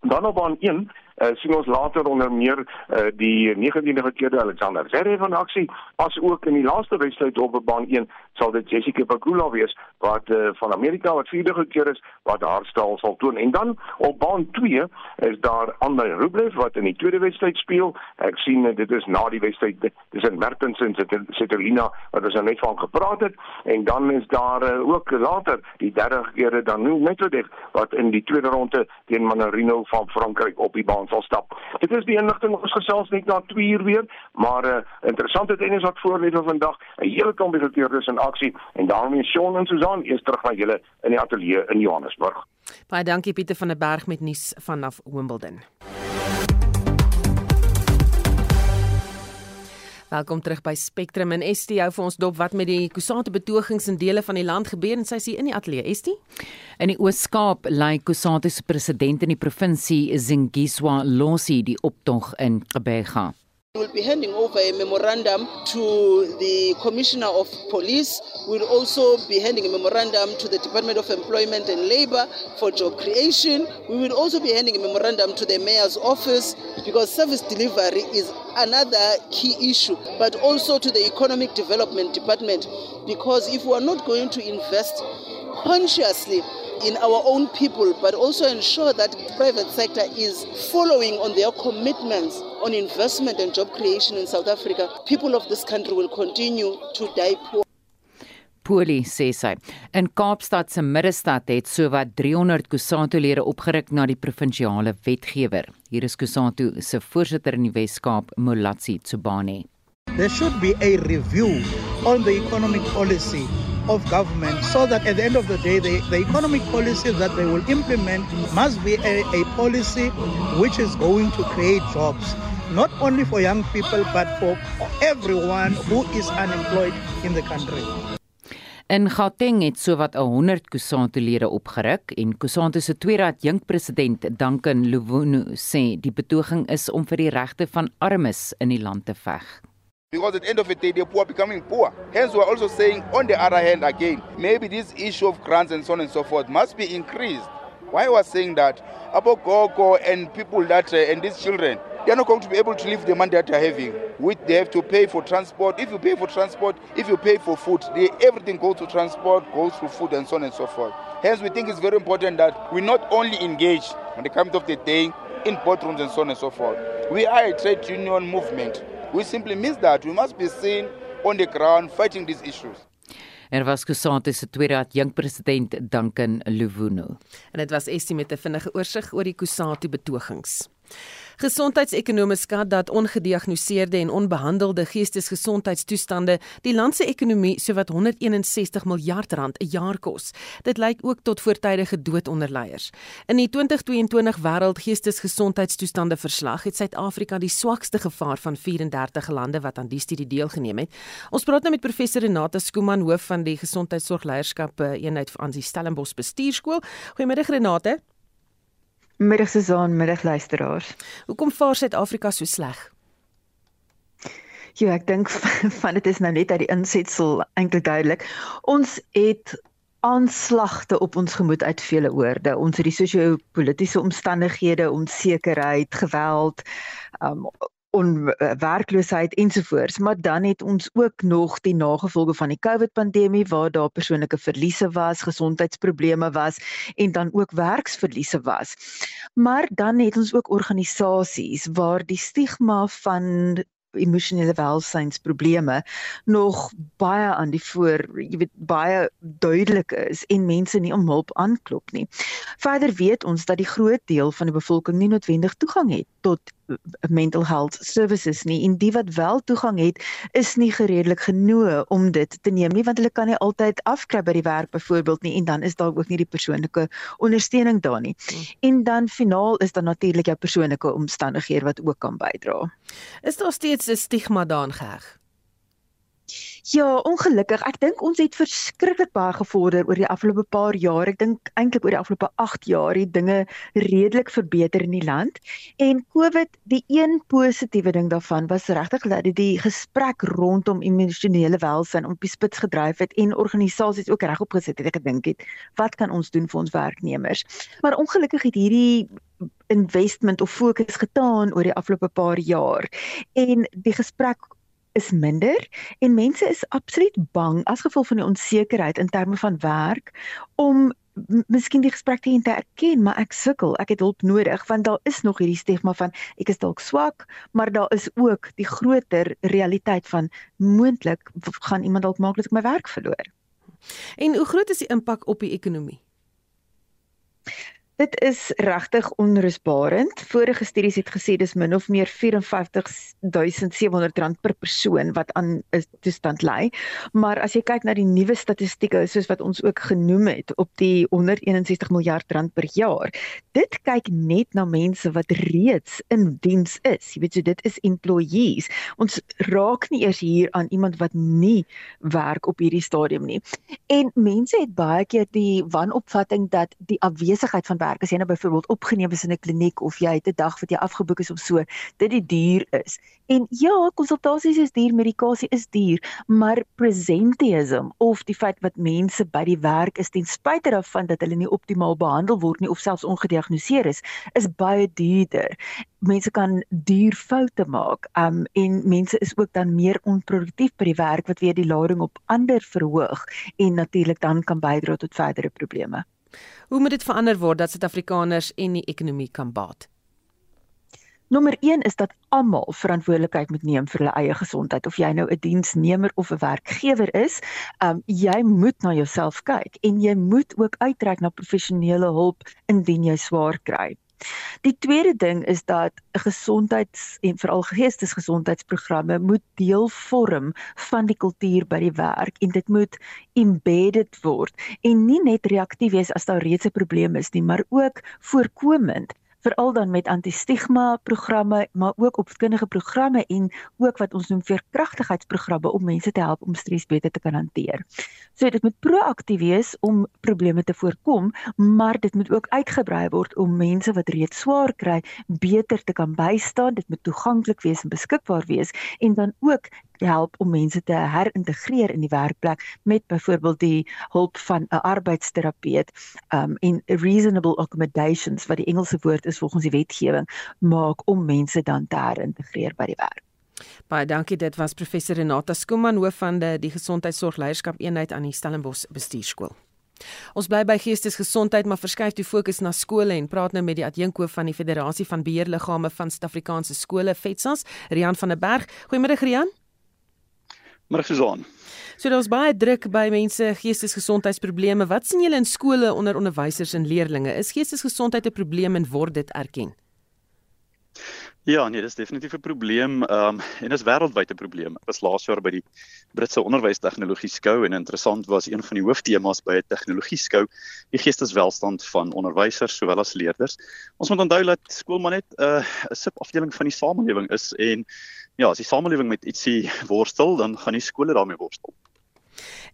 Dan op baan 1 uh, sien ons later onder meer uh, die 19de gekeerde Alexander Zverev van aksie as ook in die laaste wedstryd op baan 1 sal dit Jessica Pegula wees wat uh, van Amerika wat vierde gekeer is wat haar stal sal toon. En dan op baan 2 is daar Andrei Rublev wat in die tweede wedstryd speel. Ek sien uh, dit is na die wedstryd in Mertens en Cittadina wat ons nou net van gepraat het. En dan is daar uh, ook later die derde keer dan nou Medvedev wat in die tweede ronde teen Manarino van Frankryk op die baan sal stap. Dit is die inligting ons gesels net na 2 uur weer, maar 'n uh, eh, interessante tennis wat voor lê vir vandag. 'n Hele klomp gekeerdes in aksie en daarmee Shaun en Susan eers terug na julle in die ateljee in Johannesburg. Baie dankie Pieter van der Berg met nuus vanaf Wimbledon. Welkom terug by Spectrum en Estie hou vir ons dop wat met die Kusate betogings in dele van die land gebeur en sy sê in die ateljee Estie. In die Oos-Kaap lei Kusate se president in die provinsie Zingiswa Losi die optog in Gqeberha. We will be handing over a memorandum to the Commissioner of Police. We'll also be handing a memorandum to the Department of Employment and Labour for job creation. We will also be handing a memorandum to the Mayor's office because service delivery is another key issue, but also to the Economic Development Department because if we are not going to invest consciously in our own people, but also ensure that the private sector is following on their commitments on investment and job creation in South Africa, people of this country will continue to die poor. Poli sê sy. In Kaapstad se middestad het sowat 300 Kusatu-lede opgeruk na die provinsiale wetgewer. Hier is Kusatu se voorsitter in die Wes-Kaap, Molatsi Tsubane. There should be a review on the economic policy of government so that at the end of the day, the, the economic policies that they will implement must be a, a policy which is going to create jobs, not only for young people, but for everyone who is unemployed in the country. In Gauteng het sowat 100 Kusatu-lede opgeruk en Kusatu se tweede adjunkpresident, Duncan Luwunu, sê die betoging is om vir die regte van armes in die land te veg. Because at the end of the day, the poor are becoming poor. Hence, we're also saying, on the other hand, again, maybe this issue of grants and so on and so forth must be increased. Why was saying that? About Gogo and people that, uh, and these children, they are not going to be able to live the money that they are having. With they have to pay for transport. If you pay for transport, if you pay for food, they, everything goes to transport, goes to food, and so on and so forth. Hence, we think it's very important that we not only engage when it comes of the day in boardrooms and so on and so forth. We are a trade union movement. We simply miss that. We must be seen on the ground fighting these issues. Er was Kusate se tweede adjunkpresident Duncan Luvuno. En dit was Estie met 'n vinnige oorsig oor die Kusate betogings. Gesondheidsekonome skat dat ongediagnoseerde en onbehandelde geestesgesondheidstoestande die land se ekonomie sowat 161 miljard rand 'n jaar kos. Dit lyk ook tot voortydige dood onder leiers. In die 2022 wêreld geestesgesondheidstoestande verslag het Suid-Afrika die swakste gevaar van 34 lande wat aan die studie deelgeneem het. Ons praat nou met professor Renata Skooman hoof van die gesondheidsorgleierskap eenheid van die Stellenbosch Bestuurskool. Goeiemiddag Renata. Middag Susan, middag luisteraars. Hoekom vaar Suid-Afrika so sleg? Ja, ek dink van dit is nou net uit die insetsel eintlik duidelik. Ons het aanslagte op ons gemoed uit vele oorde. Ons het die sosio-politiese omstandighede, onsekerheid, geweld, um, onwerkloosheid ensovoorts maar dan het ons ook nog die nagevolge van die COVID pandemie waar daar persoonlike verliese was, gesondheidsprobleme was en dan ook werksverliese was. Maar dan het ons ook organisasies waar die stigma van emosionele welsynsprobleme nog baie aan die voor, jy weet baie duidelik is en mense nie om hulp aanklop nie. Verder weet ons dat die groot deel van die bevolking nie noodwendig toegang het tot mental health services nie en die wat wel toegang het is nie gereedelik genoeg om dit te neem nie want hulle kan nie altyd afkry by die werk byvoorbeeld nie en dan is daar ook nie die persoonlike ondersteuning daar nie. Hmm. En dan finaal is daar natuurlik jou persoonlike omstandighede wat ook kan bydra. Is daar steeds 'n stigma daaraan geheg? Ja, ongelukkig. Ek dink ons het verskriklik baie gevorder oor die afgelope paar jaar. Ek dink eintlik oor die afgelope 8 jaar het dinge redelik verbeter in die land. En COVID, die een positiewe ding daarvan was regtig dat dit die gesprek rondom emosionele welsyn op die spits gedryf het en organisasies ook regop gesit het. Ek gedink het, wat kan ons doen vir ons werknemers? Maar ongelukkig het hierdie investment of fokus getaan oor die afgelope paar jaar en die gesprek is minder en mense is absoluut bang as gevolg van die onsekerheid in terme van werk om miskien die gesprek te erken maar ek sukkel ek het hulp nodig want daar is nog hierdie stigma van ek is dalk swak maar daar is ook die groter realiteit van moontlik gaan iemand dalk maklik my werk verloor. En hoe groot is die impak op die ekonomie Dit is regtig onrusbarend. Vorige studies het gesê dis min of meer 54700 rand per persoon wat aan 'n toestand ly. Maar as jy kyk na die nuwe statistieke soos wat ons ook genoem het op die 161 miljard rand per jaar, dit kyk net na mense wat reeds in diens is. Jy weet so dit is employees. Ons raak nie eers hier aan iemand wat nie werk op hierdie stadium nie. En mense het baie keer die wanopvatting dat die afwesigheid van werk as jy nou byvoorbeeld opgeneem is in 'n kliniek of jy het 'n dag wat jy afgeboek is of so, dit die duur is. En ja, konsultasies is duur, medikasie is duur, maar presenteeism of die feit wat mense by die werk is ten spyte daarvan dat hulle nie optimaal behandel word nie of selfs ongediagnoseer is, is baie duurder. Mense kan duur foute maak. Um en mense is ook dan meer onproduktief by die werk wat weer die lading op ander verhoog en natuurlik dan kan bydra tot verdere probleme. Hoe moet dit verander word dat Suid-Afrikaners en die ekonomie kan baat? Nommer 1 is dat almal verantwoordelikheid moet neem vir hulle eie gesondheid of jy nou 'n diensnemer of 'n werkgewer is, um jy moet na jouself kyk en jy moet ook uitreik na professionele hulp indien jy swaar kry. Die tweede ding is dat gesondheids- en veral geestesgesondheidsprogramme moet deel vorm van die kultuur by die werk en dit moet embedded word en nie net reaktief wees as daar reeds 'n probleem is nie, maar ook voorkomend veral dan met anti-stigma programme, maar ook opvoedkundige programme en ook wat ons noem veerkragtigheidsprogramme om mense te help om stres beter te kan hanteer. So dit moet proaktief wees om probleme te voorkom, maar dit moet ook uitgebrei word om mense wat reeds swaar kry beter te kan bystaan. Dit moet toeganklik wees en beskikbaar wees en dan ook help om mense te herintegreer in die werkplek met byvoorbeeld die hulp van 'n arbeidsterapeut um en reasonable accommodations wat die Engelse woord is volgens die wetgewing maak om mense dan te herintegreer by die werk. Baie dankie dit was professor Renata Skuman hoof van die, die gesondheidsorgleierskap eenheid aan die Stellenbosch bestuurskool. Ons bly by geestesgesondheid maar verskuif die fokus na skole en praat nou met die adjunkhoof van die Federasie van Beheerliggame van Suid-Afrikaanse skole FETSAS, Rian van der Berg. Goeiemôre Rian. Maar Suzan. So daar's baie druk by mense geestesgesondheidsprobleme. Wat sien julle in skole onder onderwysers en leerders? Is geestesgesondheid 'n probleem en word dit erken? Ja, nee, dis definitief 'n probleem. Ehm um, en dis wêreldwyd 'n probleem. Ek was laas jaar by die Britse onderwystegnologie skou en interessant was een van die hooftemas by 'n tegnologie skou die geesteswelstand van onderwysers sowel as leerders. Ons moet onthou dat skool maar net 'n uh, subafdeling van die samelewing is en ja, as die samelewing met ietsie worstel, dan gaan die skole daarmee worstel.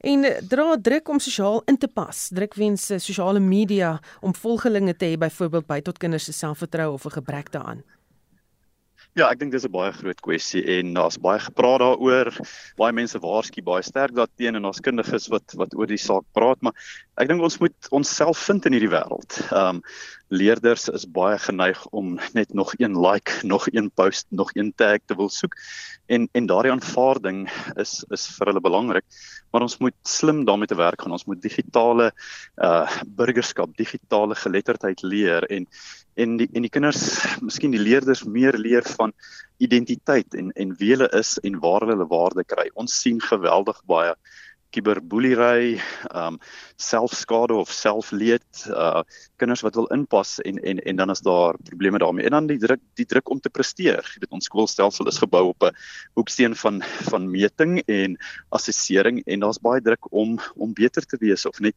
En dra druk om sosiaal in te pas. Druk wens sosiale media om volgelinge te hê byvoorbeeld by tot kinders se selfvertroue of 'n gebrek daaraan. Ja, ek dink dis 'n baie groot kwessie en daar's baie gepraat daaroor. Baie mense waarsku baie sterk daarteenoor en ons kundiges wat wat oor die saak praat, maar ek dink ons moet onsself vind in hierdie wêreld. Ehm um, leerders is baie geneig om net nog een like, nog een post, nog een tag te wil soek. En en daardie aanvaarding is is vir hulle belangrik, maar ons moet slim daarmee te werk gaan. Ons moet digitale uh burgerskap, digitale geletterdheid leer en en die en die kinders, miskien die leerders meer leer van identiteit en en wie hulle is en waar hulle waarde kry. Ons sien geweldig baie kiberboelery, ehm um, selfskade of selfleed, uh kinders wat wil inpas en en en dan is daar probleme daarmee. En dan die druk die druk om te presteer. Jy weet ons skoolstelsel is gebou op 'n hoeksteen van van meting en assessering en daar's baie druk om om beter te wees of net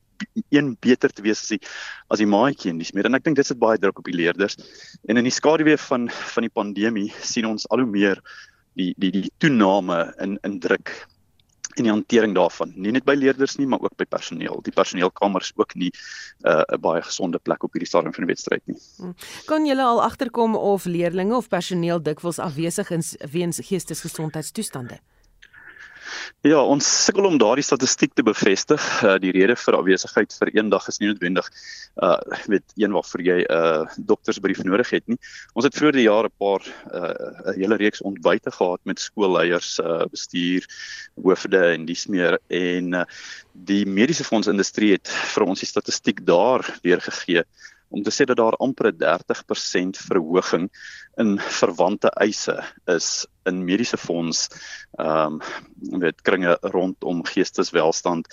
een beter te wees as die as die maatjie en dis meer. En ek dink dit sit baie druk op die leerders. En in die skaduwee van van die pandemie sien ons al hoe meer die die die toename in in druk en die hantering daarvan. Nie net by leerders nie maar ook by personeel. Die personeelkamers ook nie 'n uh, baie gesonde plek op hierdie stadium van die wedstryd nie. Hm. kan julle al agterkom of leerdlinge of personeel dikwels afwesig is weens geestesgesondheidstoestande Ja, ons sukkel om daardie statistiek te bevestig. Uh, die rede vir afwesigheid vir een dag is nie noodwendig uh weet een waarvoor jy 'n uh, doktersbrief nodig het nie. Ons het vroeër die jaar 'n paar uh 'n hele reeks ontbyte gehad met skoolleiers, uh bestuur, hoofde en dis meer en uh, die mediese fondsindustrie het vir ons die statistiek daar weergegee om te sê dat daar amper 30% verhoging in verwante eise is in mediese fonds ehm um, weet kringe rondom geesteswelstand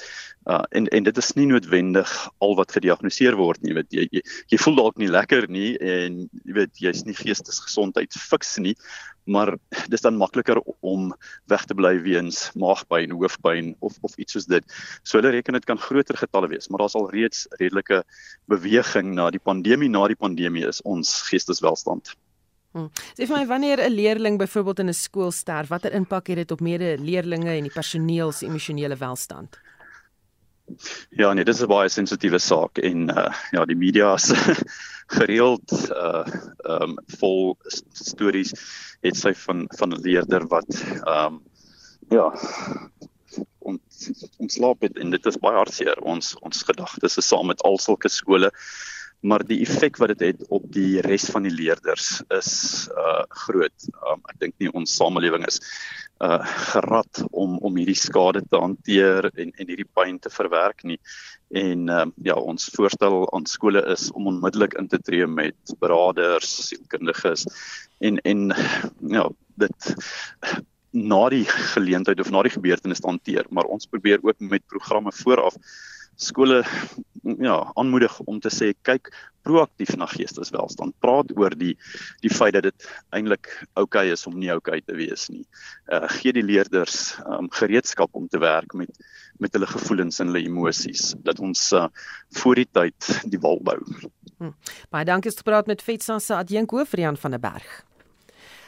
uh, en en dit is nie noodwendig al wat gediagnoseer word nie weet jy jy, jy voel dalk nie lekker nie en jy weet jy's nie geestesgesondheid fiks nie maar dis dan makliker om weg te bly weens maagpyn, hoofpyn of of iets soos dit. So hulle reken dit kan groter getalle wees, maar daar's al reeds redelike beweging na die pandemie na die pandemie is ons geesteswelstand. Hmm. Sê vir my wanneer 'n leerling byvoorbeeld in 'n skool sterf, watter impak het dit op mede-leerlinge en die personeel se emosionele welstand? Ja, nee, dit is 'n baie sensitiewe saak en uh ja, die media is gereeld uh um vol stories het sy van van 'n leerder wat um ja ons ons slaap het en dit is baie hartseer. Ons ons gedagtes is saam met al sulke skole maar die effek wat dit het, het op die res van die leerders is uh groot. Um, ek dink nie ons samelewing is uh gerad om om hierdie skade te hanteer en en hierdie pyn te verwerk nie. En um, ja, ons voorstel aan skole is om onmiddellik in te tree met beraders, sielkundiges en en ja, dit na die geleentheid of na die gebeurtenis te hanteer, maar ons probeer ook met programme vooraf skole ja aanmoedig om te sê kyk proaktief na geesteswelstand praat oor die die feit dat dit eintlik oukei okay is om nie oukei okay te wees nie. Uh gee die leerders um, gereedskap om te werk met met hulle gevoelens en hulle emosies dat ons uh, voor die tyd die wal bou. Hm. Baie dankie het gepraat met Vetsa se adjunk hoof Rian van der Berg.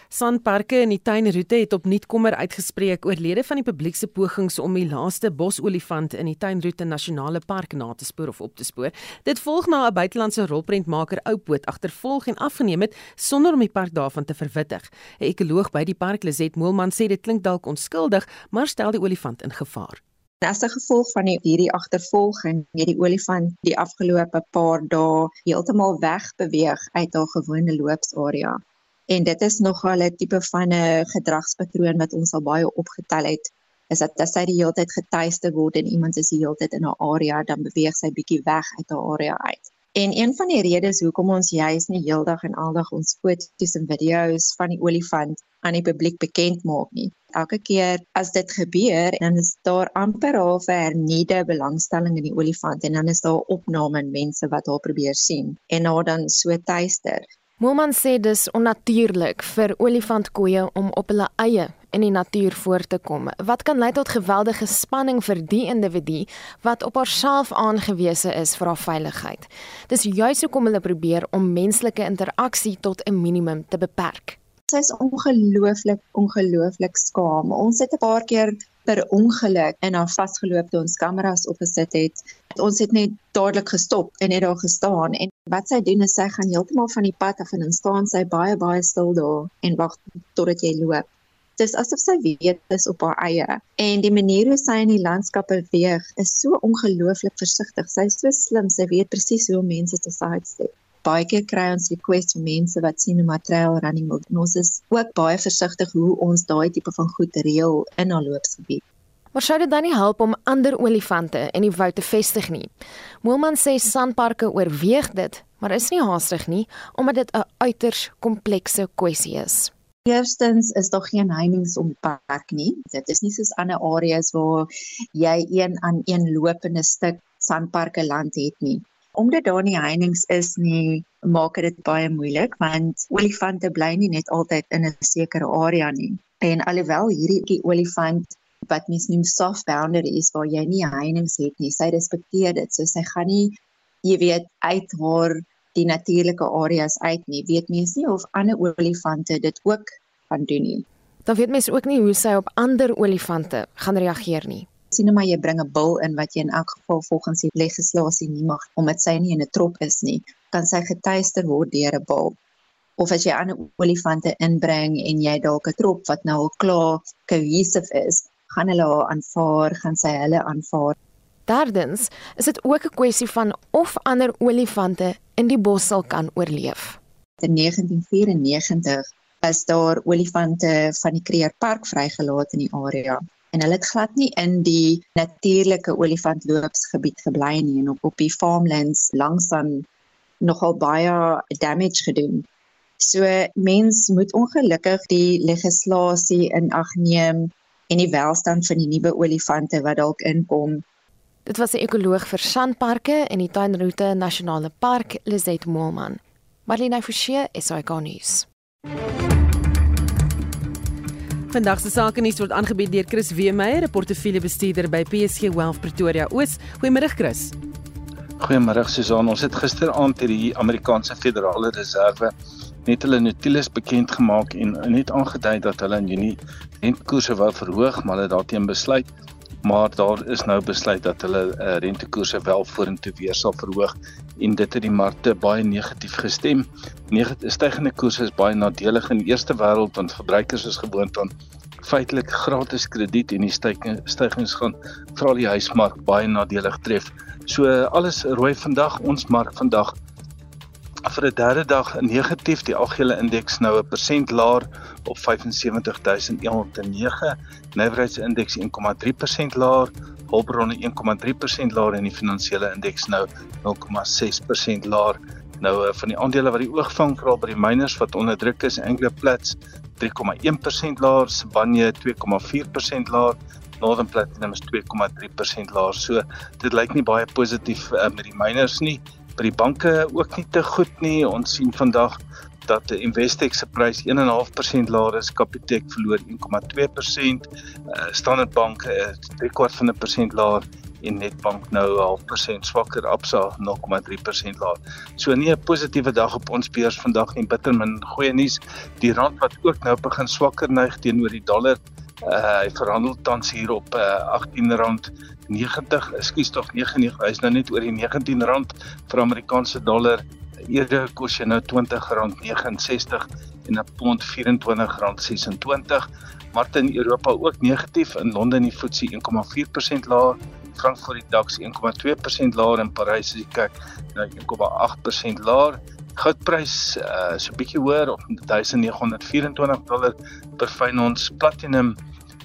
Sanparke in die tuinroete het opnuut kommer uitgespreek oor lede van die publiek se pogings om die laaste bosolifant in die tuinroete nasionale park na te spoor of op te spoor. Dit volg na 'n buitelandse rolprentmaker Oupoot agtervolg en afgeneem het sonder om die park daarvan te verwittig. 'n Ekoloog by die park, Lizet Moelman, sê dit klink dalk onskuldig, maar stel die olifant in gevaar. As gevolg van die, hierdie agtervolging het die olifant die afgelope paar dae heeltemal wegbeweeg uit haar gewone loopsarea en dit is nogal 'n tipe van 'n gedragspatroon wat ons al baie opgetel het is dat as sy die hele tyd getuiste word en iemand is die hele tyd in 'n area dan beweeg sy bietjie weg uit haar area uit. En een van die redes hoekom ons juis nie heeldag en aldag ons foto's en video's van die olifant aan die publiek bekend maak nie. Elke keer as dit gebeur, dan is daar amper half 'n hernieude belangstelling in die olifant en dan is daar opname en mense wat haar probeer sien en haar dan so tuister. Moelman sê dis onnatuurlik vir olifantkoeie om op hulle eie in die natuur voor te kom. Wat kan lei tot geweldige spanning vir die individu wat op haarself aangewese is vir haar veiligheid. Dis juis hoekom hulle probeer om menslike interaksie tot 'n minimum te beperk. Sy is ongelooflik ongelooflik skaam. Ons het 'n paar keer per ongeluk in haar vasgeloop toe ons kameras opgesit het. Ons het net dadelik gestop en net daar gestaan en wat sy doen is sy gaan heeltemal van die pad af en dan staan sy baie baie stil daar en wag totdat jy loop. Dis asof sy weet dis op haar eie en die manier hoe sy in die landskap beweeg is so ongelooflik versigtig. Sy is so slim, sy weet presies hoe om mense te sidestep. Baie keer kry ons requests van mense wat sien 'n trail running wil. Ons is ook baie versigtig hoe ons daai tipe van goed reël in haar loopgebied. Maar sou dit dan nie help om ander olifante in die woud te vestig nie? Moelman sê sandparke oorweeg dit, maar is nie haastig nie omdat dit 'n uiters komplekse kwessie is. Eerstens is daar geen heininge om park nie. Dit is nie soos ander areas waar jy een aan een lopende stuk sandparke land het nie. Omdat daar nie heininge is nie, maak dit baie moeilik want olifante bly nie net altyd in 'n sekere area nie. En alhoewel hierdie olifant wat mens noem soft boundaries waar jy nie heininge het nie. Sy respekteer dit. So sy gaan nie jy weet uit haar die natuurlike areas uit nie. Weet mens nie of ander olifante dit ook gaan doen nie. Dan weet mense ook nie hoe sy op ander olifante gaan reageer nie. Sien maar jy bring 'n bil in wat jy in elk geval volgens die legislasie nie mag omdat sy nie in 'n trop is nie, kan sy getuister word deur 'n bil. Of as jy ander olifante inbring en jy dalk 'n trop wat nou al klaar cohesive is, gaan hulle haar aanvaar, gaan sy hulle aanvaar. Derdens is dit ook 'n kwessie van of ander olifante in die bos sal kan oorleef. In 1994 is daar olifante van die Kruger Park vrygelaat in die area en hulle het glad nie in die natuurlike olifantloopsgebied gebly nie en op op die farmlands langs dan nogal baie damage gedoen. So mens moet ongelukkig die legislasie in ag neem en die welstand van die nuwe olifante wat dalk inkom. Dit was 'n ekoloog vir sandparke en die Tuinroete Nasionale Park, Lizet Moelman. Marlene Forsie, SAK nuus. Vandag se sake nuus word aangebied deur Chris Weemeyer, 'n portefeuljebestuurder by PSG Wealth Pretoria Oos. Goeiemôre Chris. Goeiemôre Susan. Ons het gisteraand hierdie die Amerikaanse Federale Reserve net hulle notules bekend gemaak en net aangedui dat hulle in Junie rentekoerse wou verhoog, maar hulle daarteen besluit maar daar is nou besluit dat hulle uh, rentekoerse wel vorentoe weer sal verhoog en dit het die markte baie negatief gestem. Negatief stygende koerse is baie nadelig in die eerste wêreld want verbruikers is gewoond aan feitelik gratis krediet en die stygings gaan veral die huismark baie nadelig tref. So alles rooi vandag ons mark vandag vir 'n derde dag negatief die algehele indeks nou 'n persent laer op 75109 Navrats indeks 1,3% laer Hulbronne 1,3% laer en die finansiële indeks nou 0,6% laer. Nou eh, van die aandele wat die oog vang veral by die miners wat onder druk is Anglo Plats 3,1% laer Sibanye 2,4% laer Northern Platinum is 2,3% laer. So dit lyk nie baie positief uh, met die miners nie. By die banke ook nie te goed nie. Ons sien vandag dat die Investex se prys 1.5% laer is, Capitec verloor 1.2%, uh, Standard Bank is uh, 3/4 van 'n persent laer en Netbank nou 0.5% swakker, Absa 0.3% laer. So nie 'n positiewe dag op ons beurs vandag nie, bitter min goeie nuus. Die rand wat ook nou begin swakker neig teenoor die dollar. Uh, hy verhandel tans hier op uh, R18 90, ekskuus tog 99. Hy's nou net oor die 19 rand vir Amerikaanse dollar. Eerder kos jy nou R20.69 en 'n pond R24.26. Maar in Europa ook negatief. In Londen die FTSE 1,4% laer, Frankfurt die DAX 1,2% laer en Parys is die kyk nou 1,8% laer. Goudprys uh so 'n bietjie hoër op 1924 dollar per fyn ons platinum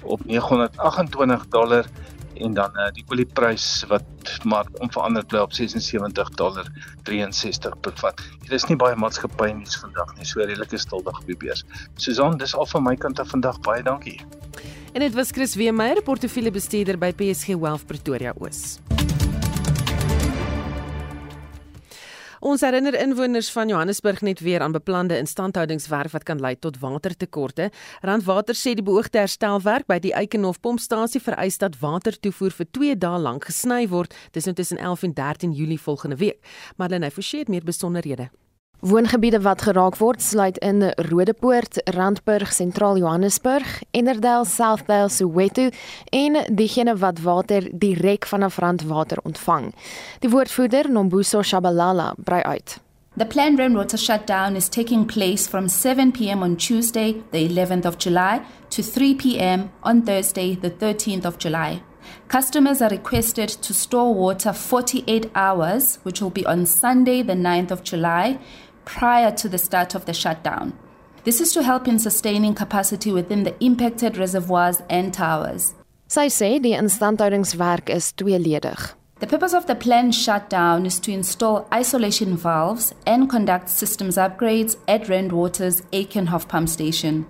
op 928 dollar en dan uh, die olieprys wat maar onveranderd bly op 76 dollar 63 per vat. Dit is nie baie maatskappye nuus vandag nie, so redelike stildag op die beurs. Susan, dis al van my kant af vandag. Baie dankie. En dit was Chris Weemeyer, portefeuljebestuurder by PSG Wealth Pretoria Oos. Ons herinner inwoners van Johannesburg net weer aan beplande instandhoudingswerk wat kan lei tot watertekorte. Randwater sê die beoogde herstelwerk by die Eikenhof pompstasie vereis dat watertoevoer vir 2 dae lank gesny word. Dis nou tussen 11 en 13 Julie volgende week. Marlene Forsie het meer besonderhede. Woongebiede wat geraak word sluit in Rodepoort, Randburg, Sentraal Johannesburg, Ennerdale, Southdale, Soweto en diegene wat water direk vanaf Randwater ontvang. Die woordvoerder Nombuso Shabalala brei uit. The planned rainwater shutdown is taking place from 7 p.m. on Tuesday, the 11th of July, to 3 p.m. on Thursday, the 13th of July. Customers are requested to store water 48 hours, which will be on Sunday, the 9th of July, prior to the start of the shutdown. This is to help in sustaining capacity within the impacted reservoirs and towers. Sy sê die instandhoudingswerk is tweeledig. The purpose of the planned shutdown is to install isolation valves and conduct systems upgrades at Randwater's Aikenhof pump station.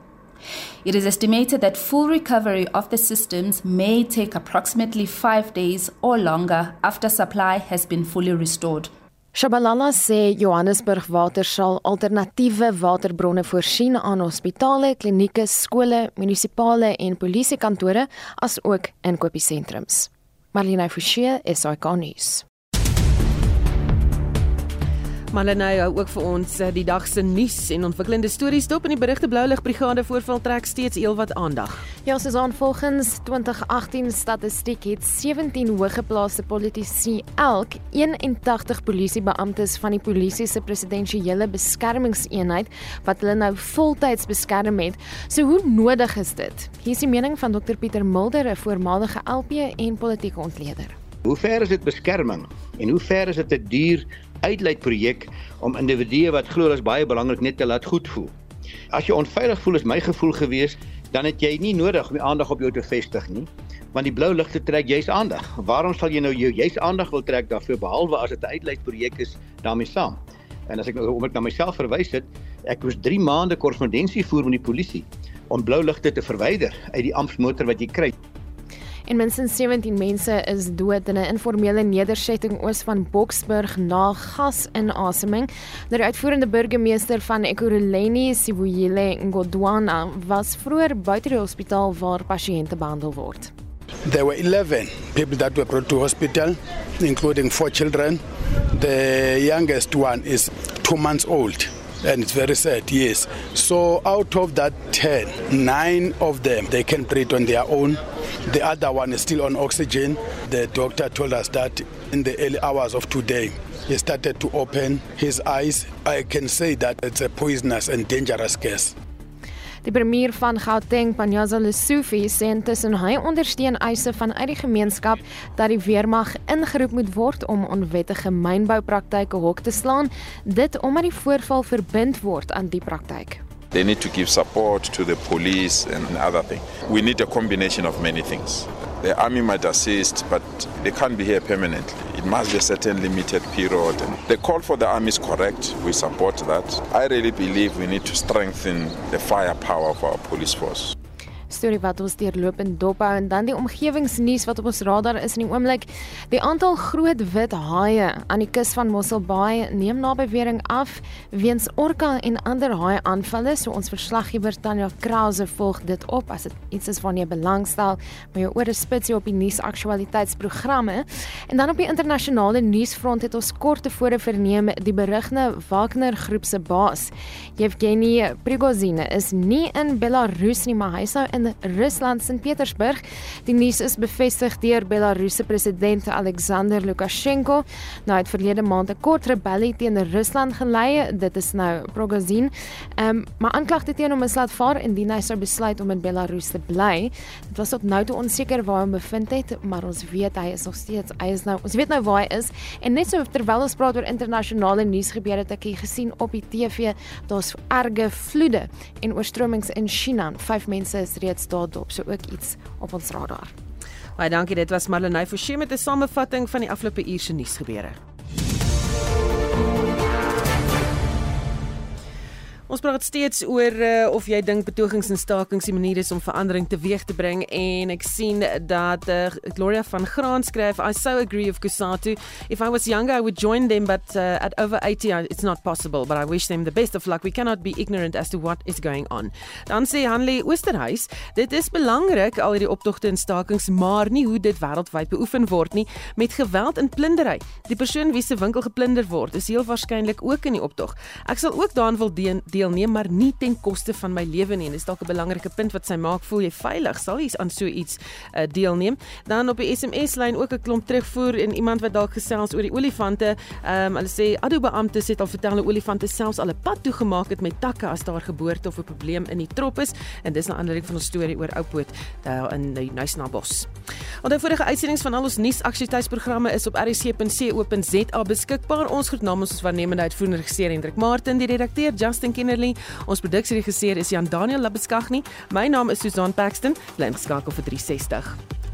It is estimated that full recovery of the systems may take approximately 5 days or longer after supply has been fully restored. Shabalala sê Johannesburg Water sal alternatiewe waterbronne voorsien aan hospitale, klinieke, skole, munisipale en polisiekantore as ook inkopiesentrums. Marlene Forsie, SAK nuus. Malenay hou ook vir ons eh, die dag se nuus en ontwikkelende stories dop in die berigte Bloulig Brigade voorval trek steeds heelwat aandag. Ja, soos aan volgens 2018 statistiek het 17 hoëgeplaaste politici elk 81 polisiebeamptes van die polisie se presidensiële beskermingseenheid wat hulle nou voltyds beskerm het. So hoe nodig is dit? Hier is die mening van Dr Pieter Mulder, 'n voormalige LP en politieke ontleder. Hoe ver is dit beskerming en hoe ver is dit 'n duur uitleidprojek om individue wat glo dit is baie belangrik net te laat goed voel. As jy onveilig voel is my gevoel gewees, dan het jy nie nodig om die aandag op jou te vestig nie, want die blou ligte trek juis aandag. Waarom sal jy nou jou juis aandag wil trek daarvoor behalwe as dit 'n uitleidprojek is daarmee saam? En as ek nou om ek na myself verwys het, ek was 3 maande korrespondensie voer met die polisie om blou ligte te verwyder uit die amptmotor wat jy kry en minstens 17 mense is dood in 'n informele nedersetting oos van Boksburg na gasinasemming. Nou die uitvoerende burgemeester van Ekurhuleni, Sibuyile Ngodwana, was vroeër buite die hospitaal waar pasiënte behandel word. There were 11 people that were brought to hospital, including four children. The youngest one is 2 months old. And it's very sad yes so out of that 10 9 of them they can breathe on their own The other one is still on oxygen. The doctor told us that in the early hours of today, he started to open his eyes. I can say that it's a poisonous and dangerous gas. Die premier van Gauteng, Panyaza Lesufi, sê intussen hy ondersteun eise van uit die gemeenskap dat die weermag ingeroep moet word om onwettige mynboupraktyke hok te slaan, dit omdat die voorval verbind word aan die praktyk. They need to give support to the police and other things. We need a combination of many things. The army might assist, but they can't be here permanently. It must be a certain limited period. The call for the army is correct. We support that. I really believe we need to strengthen the firepower of our police force. Storie wat ons deurlopend dophou en dan die omgewingsnuus wat op ons radar is in die oomblik. Die aantal groot wit haie aan die kus van Mossel Bay neem na bewering af weens orka en ander haai aanvalle. So ons verslaggewer Tanya Krause volg dit op as dit iets is waarna jy belangstel, maar jou ore spits jy op die nuusaktualiteitsprogramme. En dan op die internasionale nuusfront het ons kort tevore verneem die berigne Wagner groep se baas, Yevgeny Prigozhin, is nie in Belarus nie, maar hy sou in in Rusland Sint Petersburg. Die nuus is bevestig deur Belarusse president Alexander Lukasjenko. Nou het verlede maand 'n kort rebellie teen Rusland gelei. Dit is nou Prigozhin. Ehm um, maar aanklagte teen hom is laat vaar indien hy sou besluit om in Belarus te bly. Dit was tot nou toe onseker waar hy bevind het, maar ons weet hy is nog steeds hy is nou ons weet nou waar hy is en net so terwyl ons praat oor internasionale nuus gebeure het ek gesien op die TV daar's erge vloede en oorstromings in China. Vyf mense is reeds reeds daarop, so ook iets op ons radar. Baie dankie, dit was Marlenae Forsie met 'n samevatting van die afgelope uur se nuusgebeure. Ons praat steeds oor uh, of jy dink betogings en stakings die manier is om verandering teweeg te bring en ek sien dat uh, Gloria van Graan skryf I so agree of Kusatu if I was younger I would join them but uh, at over 80 it's not possible but I wish them the best of luck we cannot be ignorant as to what is going on. Dan sê Hanley Oosterhuis dit is belangrik al hierdie optogte en stakings maar nie hoe dit wêreldwyd beoefen word nie met geweld en plundery. Die persoon wie se winkel geplunder word is heel waarskynlik ook in die optog. Ek sal ook daarin wil deel deelneem, maar nie ten koste van my lewe nie. En dis dalk 'n belangrike punt wat sy maak. Voel jy veilig? Sal jy aan so iets uh, deelneem? Dan op die SMS lyn ook 'n klomp terugvoer en iemand wat dalk gesels oor die olifante. Ehm um, hulle sê Ado beampte het al vertel dat olifante selfs al 'n pad toegemaak het met takke as daar geboorte of 'n probleem in die trop is. En dis 'n aanleiding van ons storie oor Oupoot daar in die Nuisnabos. Onder vorige uitsendings van al ons nuusaktualiteitsprogramme is op rsc.co.za beskikbaar. Ons groet namens ons waarnemende uitvoerende regisseur Hendrik Martin, die redakteur Justin Kenner Kimberley. Ons produksieregisseur is Jan Daniel Labeskagni. My naam is Susan Paxton. Bly ingeskakel vir 360.